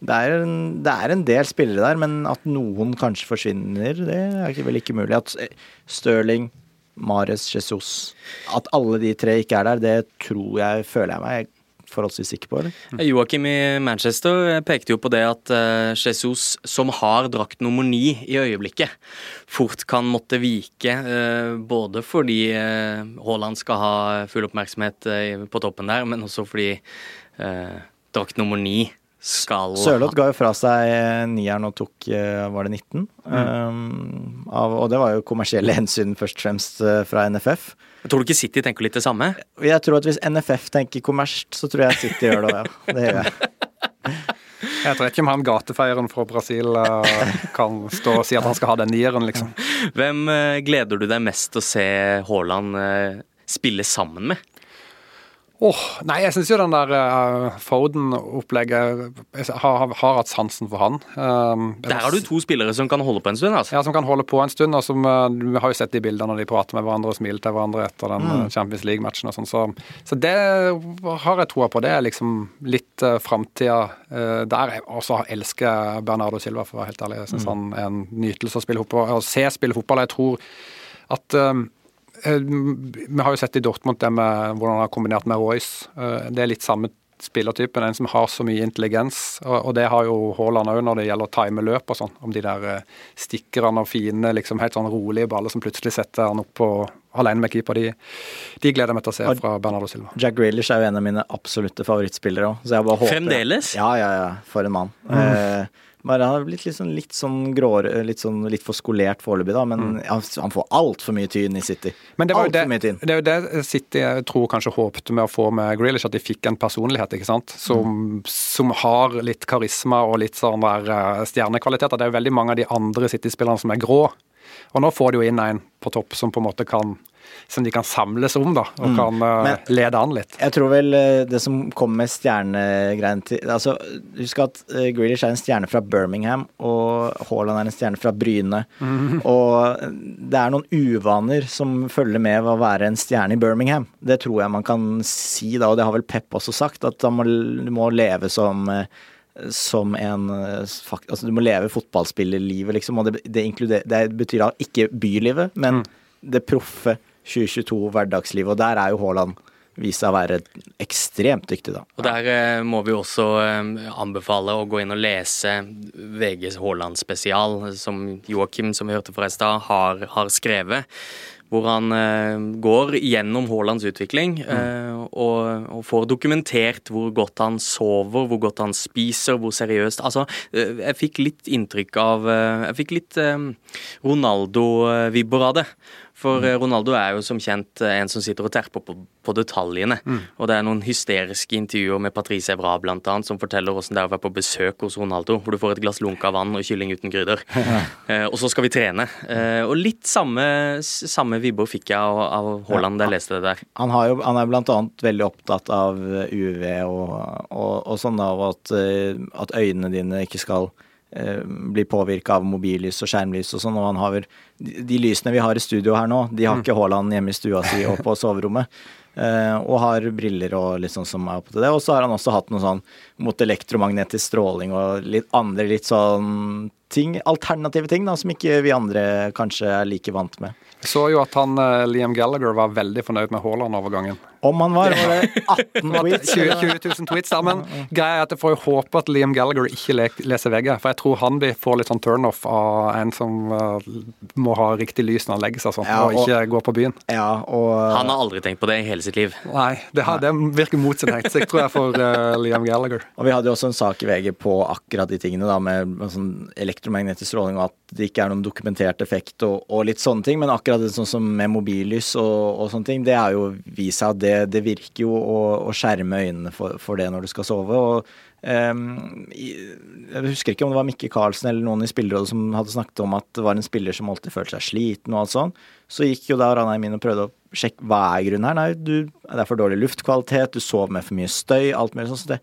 det er, en, det er en del spillere der, men at noen kanskje forsvinner, det er vel ikke mulig. At eh, Sterling, Mares, Jesus At alle de tre ikke er der, det tror jeg, føler jeg meg forholdsvis sikker på, eller? Joakim i Manchester pekte jo på det at eh, Jesus, som har drakt nummer ni i øyeblikket, fort kan måtte vike. eh, både fordi eh, Haaland skal ha full oppmerksomhet på toppen der, men også fordi drakt nummer ni skal Sørloth ga jo fra seg nieren og tok Var det 19? Um, av, og det var jo kommersielle hensyn først og fremst fra NFF. Jeg tror du ikke City tenker litt det samme? Jeg tror at hvis NFF tenker kommersielt, så tror jeg City gjør det ja. Det gjør jeg. <laughs> Jeg tror ikke om han gatefeieren fra Brasil eh, kan stå og si at han skal ha den nieren, liksom. Hvem eh, gleder du deg mest til å se Haaland eh, spille sammen med? Åh, Nei, jeg syns jo den der uh, Foden-opplegget Jeg har, har, har hatt sansen for han. Um, Der har du to spillere som kan holde på en stund. altså. Ja, som kan holde på en stund. og som uh, Vi har jo sett de bildene når de prater med hverandre og smiler til hverandre etter den mm. Champions League-matchen og sånn. Så, så det har jeg troa på. Det er liksom litt uh, framtida uh, der. Jeg også elsker Bernardo Silva, for å være helt ærlig. Jeg syns han er en nytelse å spille fotball, å se spille fotball. Jeg tror at um, Eh, Vi har jo sett i Dortmund det med hvordan han har kombinert med Royce. Eh, Det er litt samme spillertypen, en som har så mye intelligens. Og det har jo Haaland òg når det gjelder å time løp og sånn. Om de der eh, stikkerne og fine, liksom helt sånn rolige baller som plutselig setter han opp på alene med keeper. De, de gleder jeg meg til å se fra Bernardo Silva. Jack Grealish er jo en av mine absolutte favorittspillere òg. Fremdeles? Ja, ja, ja. For en mann. Eh, bare han har blitt litt sånn, litt sånn gråere, litt, sånn, litt for skolert foreløpig, da. Men han, han får altfor mye tyn i City. Men det, var jo det, det er jo det City jeg tror kanskje håpte med å få med Grealish, at de fikk en personlighet ikke sant? Som, som har litt karisma og litt sånn der eh, stjernekvaliteter. Det er jo veldig mange av de andre City-spillerne som er grå. Og nå får de jo inn en på topp som på en måte kan som de kan samles om, da, og kan eh, Men- lede an litt. Jeg tror vel eh, det som kom med stjernegreiene til Altså, husk at uh, Grealish er en stjerne fra Birmingham, og Haaland er en stjerne fra Bryne. Og det er noen uvaner som følger med ved å være en stjerne i Birmingham. Det tror jeg man kan si da, og det har vel Pep også sagt, at han må, må leve som eh, som en eh, Altså, du må leve fotballspillerlivet, liksom. Og det, det, det betyr da ikke bylivet, men det proffe 2022 hverdagsliv, Og der er jo Haaland vist seg å være ekstremt dyktig, da. Og Der eh, må vi også eh, anbefale å gå inn og lese VGs Haaland-spesial, som Joakim, som vi hørte fra i stad, har, har skrevet. Hvor han eh, går gjennom Haalands utvikling eh, og, og får dokumentert hvor godt han sover, hvor godt han spiser, hvor seriøst Altså, eh, jeg fikk litt inntrykk av eh, Jeg fikk litt Ronaldo-vibber av det. For eh, Ronaldo er jo som kjent eh, en som sitter og terper på, på detaljene. Og det er noen hysteriske intervjuer med Patrice Evra annet, som forteller hvordan det er å være på besøk hos Ronaldo, hvor du får et glass lunka vann og kylling uten krydder. <laughs> Eh, og så skal vi trene. Eh, og litt samme, samme vibber fikk jeg av, av Haaland da jeg leste det der. Han, har jo, han er annet veldig opptatt av UV og, og, og sånn, av at, eh, at øynene dine ikke skal eh, bli påvirka av mobillys og skjermlys og sånn. Og han har vel de, lysene vi har i studio her nå, de har ikke Haaland hjemme i stua si og på soverommet. <laughs> Eh, og har briller og litt sånn som er oppe til det. Og så har han også hatt noe sånn mot elektromagnetisk stråling og litt andre litt sånn ting, alternative ting da, som ikke vi andre kanskje er like vant med. Jeg så jo at han eh, Liam Gallagher var veldig fornøyd med Haaland-overgangen. Om han var, var det <laughs> 18 tweets? 20, 20 000 tweets da, men greia er at jeg får jo håpe at Liam Gallagher ikke leser VG, for jeg tror han blir få litt sånn turnoff av en som eh, må ha riktig lys når han legger seg sånn, Ja, og og- ikke går på byen. Ja, og Han har aldri tenkt på det i hele sitt liv. Nei, det, har, det virker mot sin hensikt, tror jeg, for uh, Liam Gallagher. Og vi hadde jo også en sak i VG på akkurat de tingene, da, med med sånn elektromagnetisk stråling og at det ikke er noen dokumentert effekt og, og litt sånne ting. Men akkurat det sånn som med mobillys og, og sånne ting, det er jo vist seg at det, det virker jo å, å skjerme øynene for, for det når du skal sove. og ehm, jeg husker ikke om det var Mikke Karlsen eller noen i spillerrådet som hadde snakket om at det var en spiller som alltid følte seg sliten og alt sånn. Så gikk jo da Ranheim inn og prøvde å sjekke hva er grunnen her. Nei, du, det er for dårlig luftkvalitet, du sover med for mye støy, alt mulig sånn. Så det,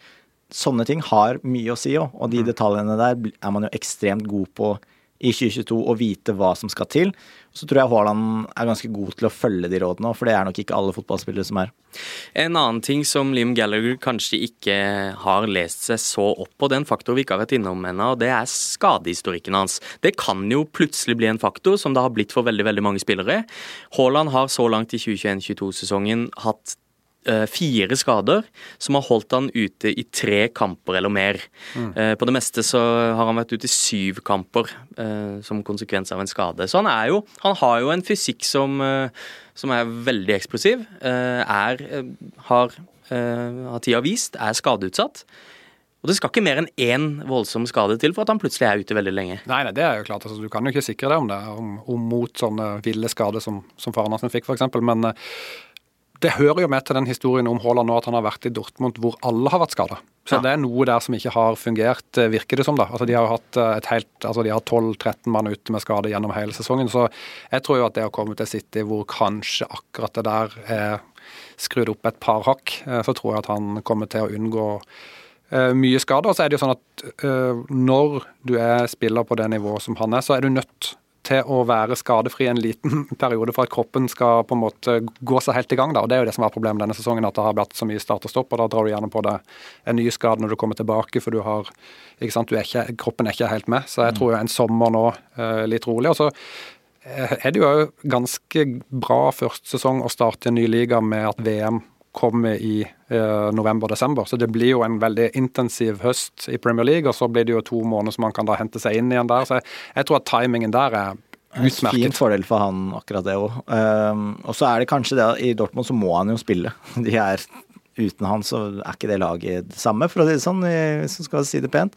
sånne ting har mye å si òg, og de detaljene der er man jo ekstremt god på i 2022 å vite hva som skal til. Så tror jeg Haaland er ganske god til å følge de rådene, for det er nok ikke alle fotballspillere som er. En annen ting som Liam Gallagher kanskje ikke har lest seg så opp på, det er en faktor vi ikke har vært innom ennå, og det er skadehistorikken hans. Det kan jo plutselig bli en faktor, som det har blitt for veldig veldig mange spillere. Haaland har så langt i 2021-2022-sesongen hatt fire skader som har holdt han ute i tre kamper eller mer. Mm. på det meste så har han vært ute i syv kamper eh, som konsekvens av en skade. Så han er jo Han har jo en fysikk som, eh, som er veldig eksplosiv. eh, er eh, har, eh, har tida vist er skadeutsatt. Og det skal ikke mer enn én voldsom skade til for at han plutselig er ute veldig lenge. Nei, nei, det er jo klart. Altså, du kan jo ikke sikre deg om det, om, om mot sånne ville skader som, som faren hans fikk, f.eks. Men det hører jo med til den historien om Haaland nå at han har vært i Dortmund hvor alle har vært skada. Så ja. det er noe der som ikke har fungert, eh, virker det som. da. Altså De har jo hatt eh, et helt, altså de har 12-13 mann ute med skade gjennom hele sesongen. Så jeg tror jo at det å komme til City hvor kanskje akkurat det der er skrudd opp et par hakk, eh, så tror jeg at han kommer til å unngå mye skader. Så er det jo sånn at når du er spiller på det nivået som han er, så er du nødt til å være skadefri en liten <laughs> periode for at kroppen skal på en måte gå seg helt i gang. Da. og Det er jo det som var problemet denne sesongen, at det har blitt så mye start og stopp. og Da drar du gjerne på deg en ny skade når du kommer tilbake, for du har, ikke sant, du er ikke, kroppen er ikke helt med. Så jeg mm. tror jo en sommer nå, eh, litt rolig. og så eh, er det jo ganske bra første sesong å starte en ny liga med at VM kommer i eh, november-desember. Så det blir jo en veldig intensiv høst i Premier League, og så blir det jo to måneder som man kan da hente seg inn igjen der. Så jeg, jeg tror at timingen der er utmerket. En fin fordel for han, akkurat det òg. Um, ehm, og så er det kanskje det at i Dortmund så må han jo spille. <laughs> De er Uten han så er ikke det laget det samme, for å si det sånn, hvis man skal si det pent.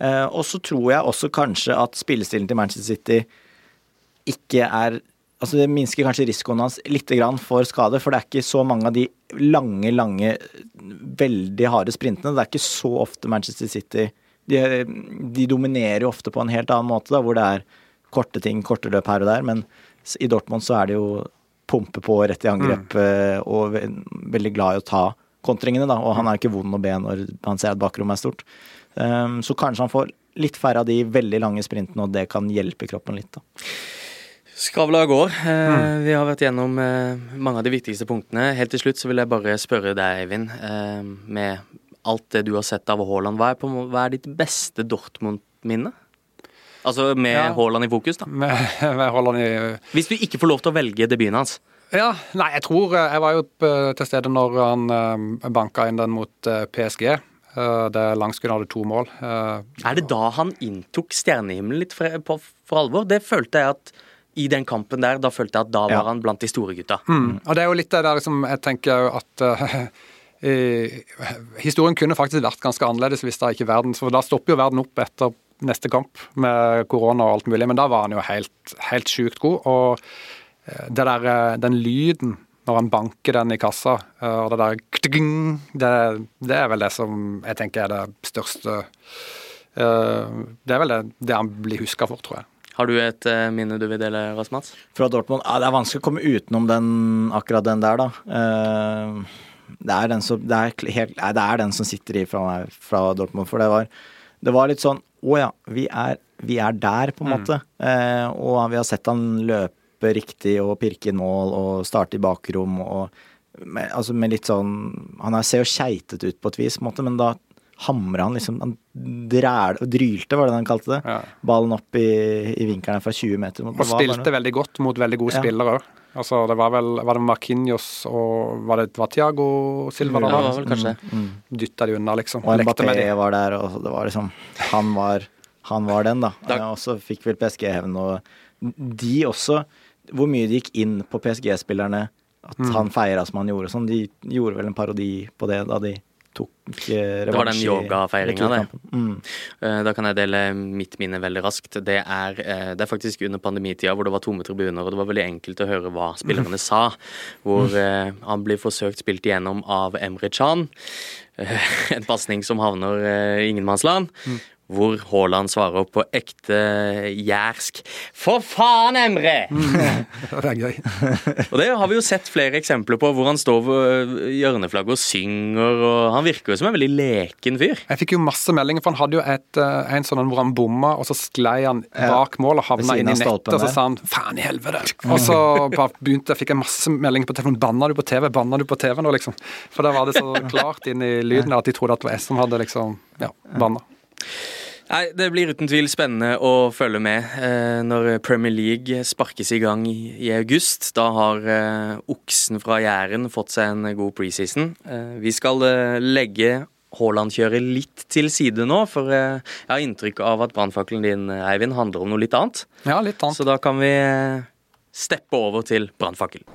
Uh, og så tror jeg også kanskje at spillestilen til Manchester City ikke er Altså det minsker kanskje risikoen hans litt for skade, for det er ikke så mange av de lange, lange, veldig harde sprintene. Det er ikke så ofte Manchester City De, de dominerer jo ofte på en helt annen måte, da, hvor det er korte ting, korte løp her og der. Men i Dortmund så er det jo pumpe på rett i angrep mm. Eh, og veldig glad i å ta kontringene, da. Og han er ikke vond å be når han ser at bakrommet er stort. Um, så kanskje han får litt færre av de veldig lange sprintene, og det kan hjelpe kroppen litt, da. Skravla går. Eh, mm. Vi har vært gjennom eh, mange av de viktigste punktene. Helt til slutt så vil jeg bare spørre deg, Eivind. Eh, med alt det du har sett av Haaland, hva på, hva er ditt beste Dortmund-minne? Altså med ja. Haaland i fokus, da. <laughs> Med, med Haaland i Hvis du ikke får lov til å velge debuten hans. Ja, nei, jeg tror Jeg var jo til stede når han banka inn den mot PSG. Det Langskudd hadde to mål. Er det da han inntok stjernehimmelen litt for, for alvor? Det følte jeg at i den kampen der, da følte jeg at da var ja. han blant de store gutta. Mm. Og det er jo litt det der som jeg tenker at <laughs> uh, Historien kunne faktisk vært ganske annerledes hvis da ikke verden For da stopper jo verden opp etter neste kamp med korona og alt mulig, men da var han jo helt, helt sjukt god. Og uh, det der, uh, den lyden når han banker den i kassa, og det der det, det er vel det som jeg tenker er det største Det er vel det, det han blir huska for, tror jeg. Har du et uh, minne du vil dele, Rasmats? Fra Dortmund? Ja, det er vanskelig å komme utenom den, akkurat den der, da. Uh, det, er den som, det, er helt, det er den som sitter i fra, meg, fra Dortmund. For det var, det var litt sånn Å ja, vi er, vi er der, på en mm. måte. Uh, og vi har sett han løpe riktig og pirke inn mål og starte i bakrom og med, altså med litt sånn Han ser jo keitete ut på et vis, på en måte, men da hamra han liksom Han dræl, drylte, var det han kalte det. Ja. Ballen opp i, i vinkelen fra 20 meter. Og spilte veldig godt mot veldig gode ja. spillere òg. Altså, det var vel var det Marquinhos og Var det var Tiago Silva da? Ja, var vel kanskje. Mm, mm. Dytta de unna, liksom. Og Mbappé var der, og det var liksom Han var, han var den, da. Og så fikk vel PSG hevn, og de også Hvor mye de gikk inn på PSG-spillerne at mm. han feira som han gjorde. Sånn, de gjorde vel en parodi på det da de tok revansj. Det var den yogafeiringa, det. Mm. Eh, da kan jeg dele mitt minne veldig raskt. Det er, eh, det er faktisk under pandemitida hvor det var tomme tribuner, og det var veldig enkelt å høre hva spillerne sa. Hvor mm. han blir forsøkt spilt igjennom av Emre Chan. <laughs> En pasning som havner i ingenmannsland. Mm hvor Haaland svarer på ekte jærsk 'For faen, Emre!' <laughs> det er gøy. <laughs> og det har vi jo sett flere eksempler på, hvor han står ved hjørneflagget og synger. og Han virker jo som en veldig leken fyr. Jeg fikk jo masse meldinger, for han hadde jo et, eh, en sånn hvor han bomma, og så sklei han bak mål og havna inn i nettet, og så sa han 'faen i helvete'. Og så begynte, fikk jeg masse meldinger på telefonen 'banna du på TV', banna du på TV nå', liksom. For da var det så <laughs> klart inn i lyden at de trodde at det var jeg som hadde liksom, ja, banna. Nei, Det blir uten tvil spennende å følge med eh, når Premier League sparkes i gang i, i august. Da har eh, oksen fra Jæren fått seg en god preseason. Eh, vi skal eh, legge Haaland-kjøret litt til side nå, for eh, jeg har inntrykk av at brannfakkelen din, Eivind, handler om noe litt annet. Ja, litt annet. Så da kan vi eh, steppe over til brannfakkel.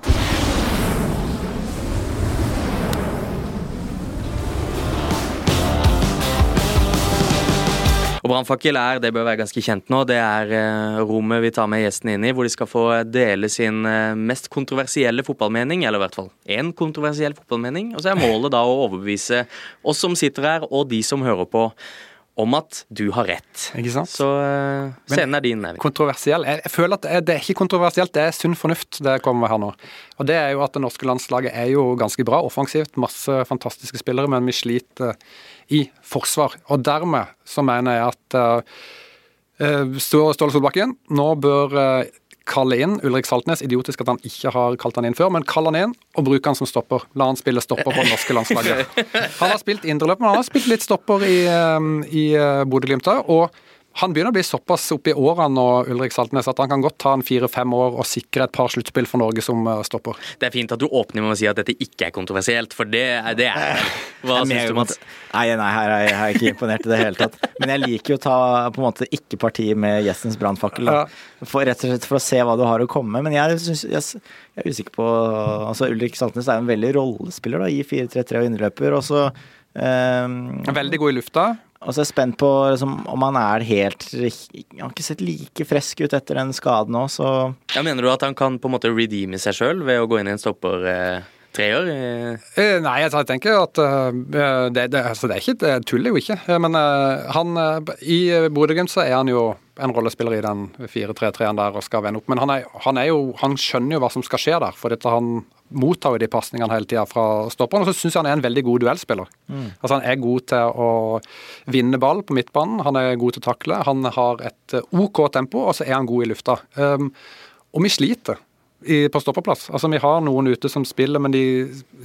Og Brannfakkel er, det bør være ganske kjent nå, det er eh, rommet vi tar med gjesten inn i, hvor de skal få dele sin eh, mest kontroversielle fotballmening, eller i hvert fall én kontroversiell fotballmening. Og så er målet da å overbevise oss som sitter her, og de som hører på, om at du har rett. Ikke sant? Så uh, scenen er din, Eivind. Kontroversiell. Jeg, jeg føler at det er, det er ikke kontroversielt, det er sunn fornuft det kommer her nå. Og det er jo at det norske landslaget er jo ganske bra offensivt. Masse fantastiske spillere, men vi sliter i forsvar. Og dermed så mener jeg at uh, Ståle Solbakken nå bør uh, kalle inn Ulrik Saltnes. Idiotisk at han ikke har kalt han inn før, men kall han inn og bruk han som stopper. La han spille stopper på det norske landslaget. <laughs> Han har spilt indreløp, men han har spilt litt stopper i, i Bodø-Glimt òg. Han begynner å bli såpass oppe i årene nå, Ulrik Saltnes, at han kan godt ta en fire-fem år og sikre et par sluttspill for Norge som stopper. Det er fint at du åpner med å si at dette ikke er kontroversielt, for det, det er <laughs> Hva syns du, Mats? Nei, nei, her er jeg ikke imponert i det hele tatt. Men jeg liker jo å ta på en måte ikke parti med gjestens brannfakkel. Rett og slett for å se hva du har å komme med. Men jeg, synes, jeg, jeg er usikker på altså Ulrik Saltnes er jo en veldig rollespiller da, i 4-3-3 og innløper. og så um, Veldig god i lufta. Og så er jeg spent på liksom, om han er helt Han har ikke sett like frisk ut etter den skaden òg, så ja, Mener du at han kan på en måte redeeme seg sjøl ved å gå inn i en stopper? Eh treer? Eh, nei, jeg tenker at uh, det, det, altså det, er ikke, det tuller jo ikke. Men han, i Bodø-Glimt så er han jo en rollespiller i den 4-3-3-en der og skal vende opp. Men han, er, han, er jo, han, skjønner jo hva som skal skje der, for dette, han mottar jo de pasningene hele tida fra stopperen. Og så syns jeg han er en veldig god duellspiller. Mm. Altså Han er god til å vinne ball på midtbanen, han er god til å takle, han har et OK tempo, og så er han god i lufta. Um, og vi sliter i, på stoppeplass. Altså, Vi har noen ute som spiller, men de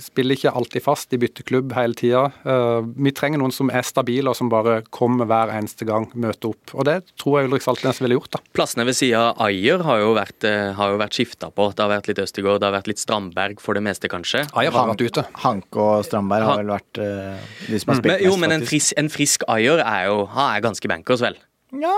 spiller ikke alltid fast. De bytter klubb hele tida. Uh, vi trenger noen som er stabile, og som bare kommer hver eneste gang, møter opp. Og Det tror jeg Ulrik Saltnes ville gjort. da. Plassene ved sida av Ayer har jo vært, uh, har jo vært skifta på. Det har vært litt Østigård, det har vært litt Strandberg for det meste, kanskje. Ayer har vært ute. Hanke og Strandberg har vel vært uh, de som har spilt men, Jo, men en, fris, en frisk Ayer er jo han er ganske bankers, vel? Ja,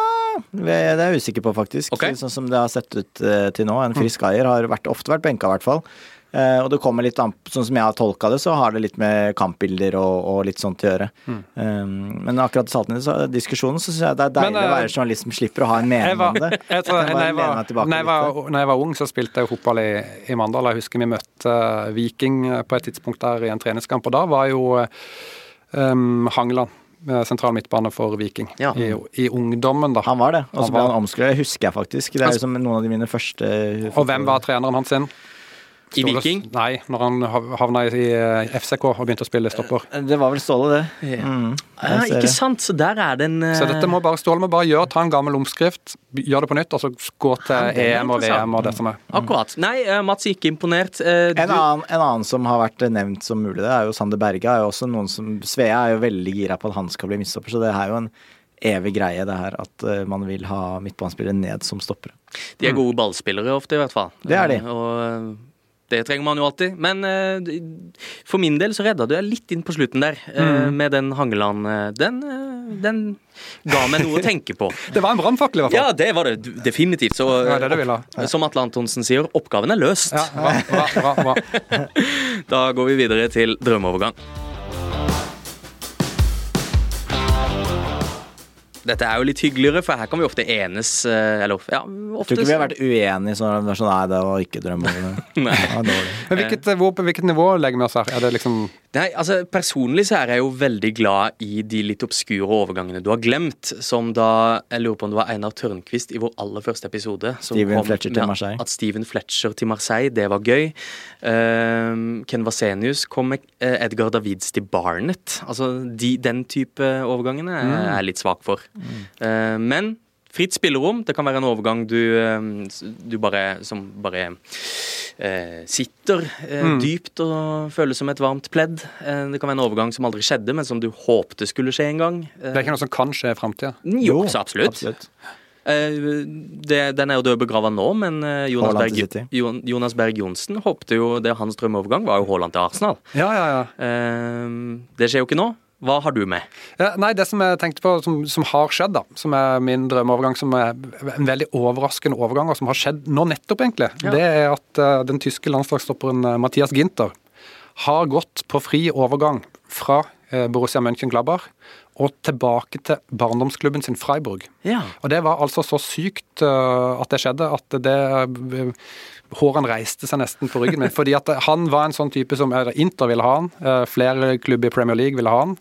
det er jeg usikker på, faktisk. Okay. Sånn som det har sett ut uh, til nå. En frisk eier har vært, ofte vært benka, i hvert fall. Uh, og det kommer litt an Sånn som jeg har tolka det, så har det litt med kampbilder og, og litt sånt å gjøre. Mm. Um, men akkurat i Saltnes-diskusjonen så syns jeg det er deilig men, uh, å være journalist som slipper å ha en mening var, om det. <laughs> Jeg tror, jeg når, jeg var, når, jeg var, når, jeg var, ung, så spilte jeg fotball i, i Mandal. Jeg husker vi møtte Viking på et tidspunkt der i en treningskamp, og da var jo um, Hangeland sentral midtbane for Viking ja. I, I, ungdommen. da. Han var det, og så ble han omskrevet, husker jeg faktisk. Det er jo som noen av de mine første Og hvem var treneren hans sin? I Viking? Nei, når han havna i eh, FCK og begynte å spille stopper. Eh, det var vel Ståle, det. Ja. Mm, ja, ikke sant, så der er det en uh... Så dette må bare Ståle må bare gjøre, ta en gammel omskrift, gjør det på nytt, og så gå til EM og VM og det som er. Mm. Akkurat. Nei, Mats ikke imponert. Uh, en, annen, en, annen, som har vært nevnt som mulig, det er jo Sander Berge. Er jo også noen som Svea er jo veldig gira på at han skal bli midtstopper, så det er jo en evig greie, det her at man vil ha midtbanespillere ned som stoppere. De er gode ballspillere ofte, i hvert fall. Det er de. Og det trenger man jo alltid. Men uh, for min del så redda du deg litt inn på slutten der, uh, mm. med den Hangeland. Uh, den, den, ga meg noe å tenke på. <laughs> det var en brannfakkel, i hvert fall. Ja, det var det definitivt. Så, ja, det det ja. som Atle Antonsen sier, oppgaven er løst. Ja, bra, bra, bra, <laughs> da går vi videre til drømmeovergang. Dette er jo litt hyggeligere, for her kan vi ofte enes eh, Eller ja, ofte Tror ikke vi har vært uenige sånn, sånn Nei, det var ikke drøm om <laughs> det. Nei. Men hvilket, hvor, på hvilket nivå legger vi oss her? Er det liksom Nei, altså Personlig så er jeg jo veldig glad i de litt obskure overgangene du har glemt. Som da Jeg lurer på om det var Einar Tørnquist i vår aller første episode. Steven Fletcher til Marseille. At Steven Fletcher til Marseille, det var gøy. Uh, Ken Vasenius kom med uh, Edgar Davids til Barnet. Altså de, den type overgangene er jeg mm. litt svak for. Mm. Uh, men fritt spillerom. Det kan være en overgang du, du bare Som bare eh, sitter eh, mm. dypt og føles som et varmt pledd. Eh, det kan være en overgang som aldri skjedde, men som du håpte skulle skje en gang. det er ikke noe som kan skje i framtida? Jo, så absolutt. absolutt. Det, den er jo død begrava nå, men Jonas Berg, Jonas Berg, Johnsen håpte jo det Hans drømmeovergang var jo Haaland til Arsenal. Ja, ja, ja. Det skjer jo ikke nå. Hva har du med? Ja, nei, Det som jeg tenkte på som, som, har skjedd, da, som er min drømmeovergang, som er en veldig overraskende overgang, og som har skjedd nå nettopp, egentlig, ja. det er at uh, den tyske landslagsstopperen uh, Mathias Ginter har gått på fri overgang fra uh, Borussia Mönchengladbach og tilbake til barndomsklubben sin Freiburg. Ja. Og det var altså så sykt uh, at det skjedde, at det uh, Hårene reiste seg nesten på ryggen min. <laughs> fordi at han var en sånn type som Inter ville ha han, uh, flere klubber i Premier League ville ha han.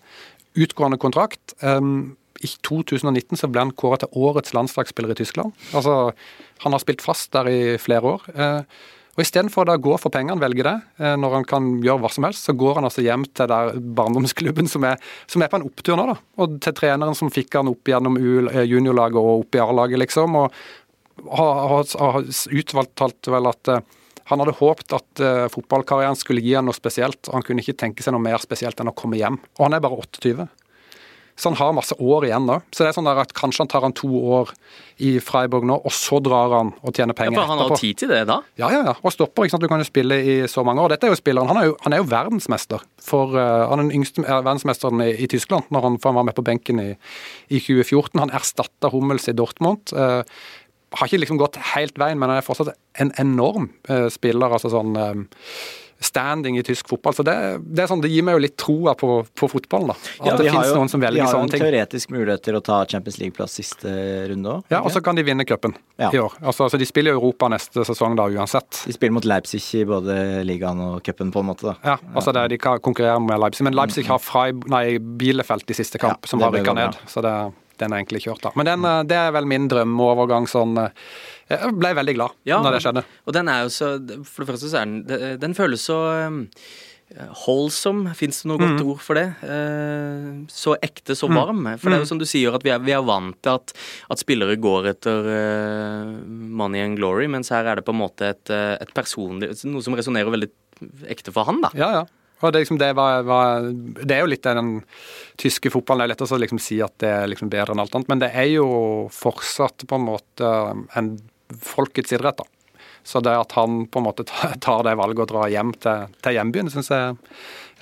Utgående kontrakt. Um, I 2019 så ble han kåret til årets landslagsspiller i Tyskland. Altså, Han har spilt fast der i flere år. Uh, og Istedenfor å gå for pengene, velge det, eh, når han kan gjøre hva som helst, så går han altså hjem til der barndomsklubben som er, som er på en opptur nå. da, Og til treneren som fikk han opp gjennom juniorlaget og opp i A-laget, liksom. og har, har, uttalt vel at uh, han hadde håpet at uh, fotballkarrieren skulle gi han noe spesielt. og Han kunne ikke tenke seg noe mer spesielt enn å komme hjem. Og han er bare 28. Så han har masse år igjen nå. Så det er sånn at kanskje han tar han to år i Freiburg nå, og så drar han og tjener penger etterpå. ja, for Han har tid til det da? Ja, ja, ja. Og stopper. ikke sant? Du kan jo spille i så mange år. Dette er jo spilleren. Han er jo, han er jo verdensmester. For, uh, han er den yngste verdensmesteren i, i, Tyskland, når han, han, var med på benken i, i 2014. Han erstatta Hummels i Dortmund. Uh, har ikke liksom gått helt veien, men han er fortsatt en enorm uh, spiller. altså sånn standing i tysk fotball. Så det, det, sånn, det gir meg jo litt troa på, på, fotballen. da. At ja, det finnes noen som velger sånne ting. De har jo teoretisk mulighet til å ta Champions League-plass siste runde òg. Ja, og så kan de vinne cupen ja. i år. Altså, altså, De spiller jo Europa neste sesong da uansett. De spiller mot Leipzig i både ligaen og cupen, på en måte. da. Ja, altså det, de kan konkurrere med Leipzig. Men Leipzig har Freib, nei, Bielefeld i siste kamp, som har rykka ned. Så det, den er egentlig kjørt, da. Men den, eh, det er vel min drømmeovergang sånn eh, jeg ble veldig glad ja, når det skjedde. Og den er jo så For det første så er den Den føles så um, Holdsom, fins det noe godt mm. ord for det? Så ekte, så mm. varm. For det er jo mm. som du sier, at vi er, vi er vant til at, at, spillere går etter money and glory, mens her er det på en måte et, et personlig Noe som resonnerer veldig ekte for han, da. Ja, ja. Og det, liksom, det, var, var, det, er jo litt den tyske fotballen. Det er lett å liksom si at det er liksom bedre enn alt annet, men det er jo fortsatt på en måte en folkets idrett. da. Så det at han på en måte <laughs> tar det valget og drar hjem til, til hjembyen, syns jeg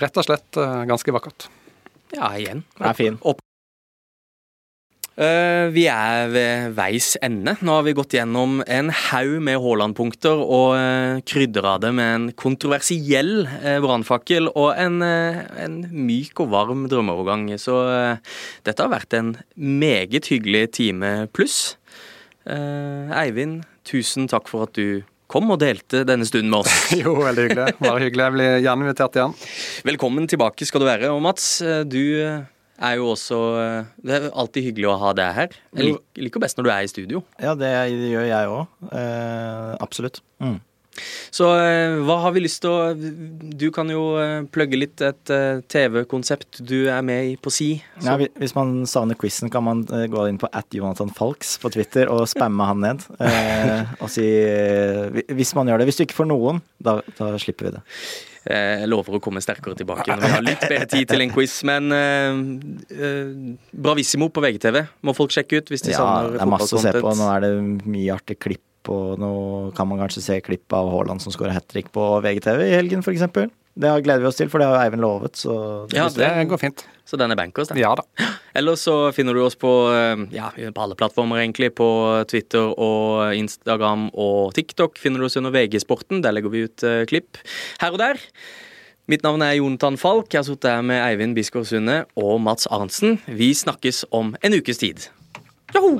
rett og slett eh, ganske vakkert. Ja, igjen. Det er fin. Opp. Uh, vi er ved veis ende. Nå har vi gått gjennom en haug med Haaland-punkter og uh, krydra det med en kontroversiell uh, brannfakkel og en, en, myk og varm drømmeovergang. Så dette har vært en meget hyggelig time pluss. Eivind, tusen takk for at du kom og delte denne stunden med oss. <laughs> jo, veldig hyggelig. Bare hyggelig. Jeg blir gjerne invitert igjen. Velkommen tilbake skal du være. Og Mats, eh, du eh, er jo også Det er alltid hyggelig å ha deg her. Jeg liker best når du er i studio. Ja, det gjør jeg òg. Eh, absolutt. Mm. Så eh, hva har vi lyst til å Du kan jo eh, plugge litt et eh, TV-konsept du er med i på Si. Ja, hvis man savner quizen, kan man gå inn på at Jonathan Falks på Twitter og spamme han ned. og si Hvis man gjør det. Hvis du ikke får noen, da, da slipper vi det. Jeg lover å komme sterkere tilbake når vi har litt bedre tid til en quiz. Men uh, Bravissimo på VGTV må folk sjekke ut hvis de ja, savner Ja, Det er masse å se på. Nå er det mye artig klipp og nå kan man kanskje se klipp av Haaland som skårer hat trick på VGTV i helgen, f.eks. Det gleder vi oss til, for det har jo Eivind lovet. Så det, ja, det går fint. Så den er bankers, den. Ja da. <gasps> Ellers så finner du oss på, eh, ja, på alle plattformer, egentlig. På Twitter og Instagram og TikTok finner du oss under VG-sporten. Der legger vi ut uh, klipp her og der. Mitt navn er Jonathan Falk. Jeg har sittet her med Eivind Bisgaard Sunde og Mats Arntzen. Vi snakkes om en ukes tid. Joho!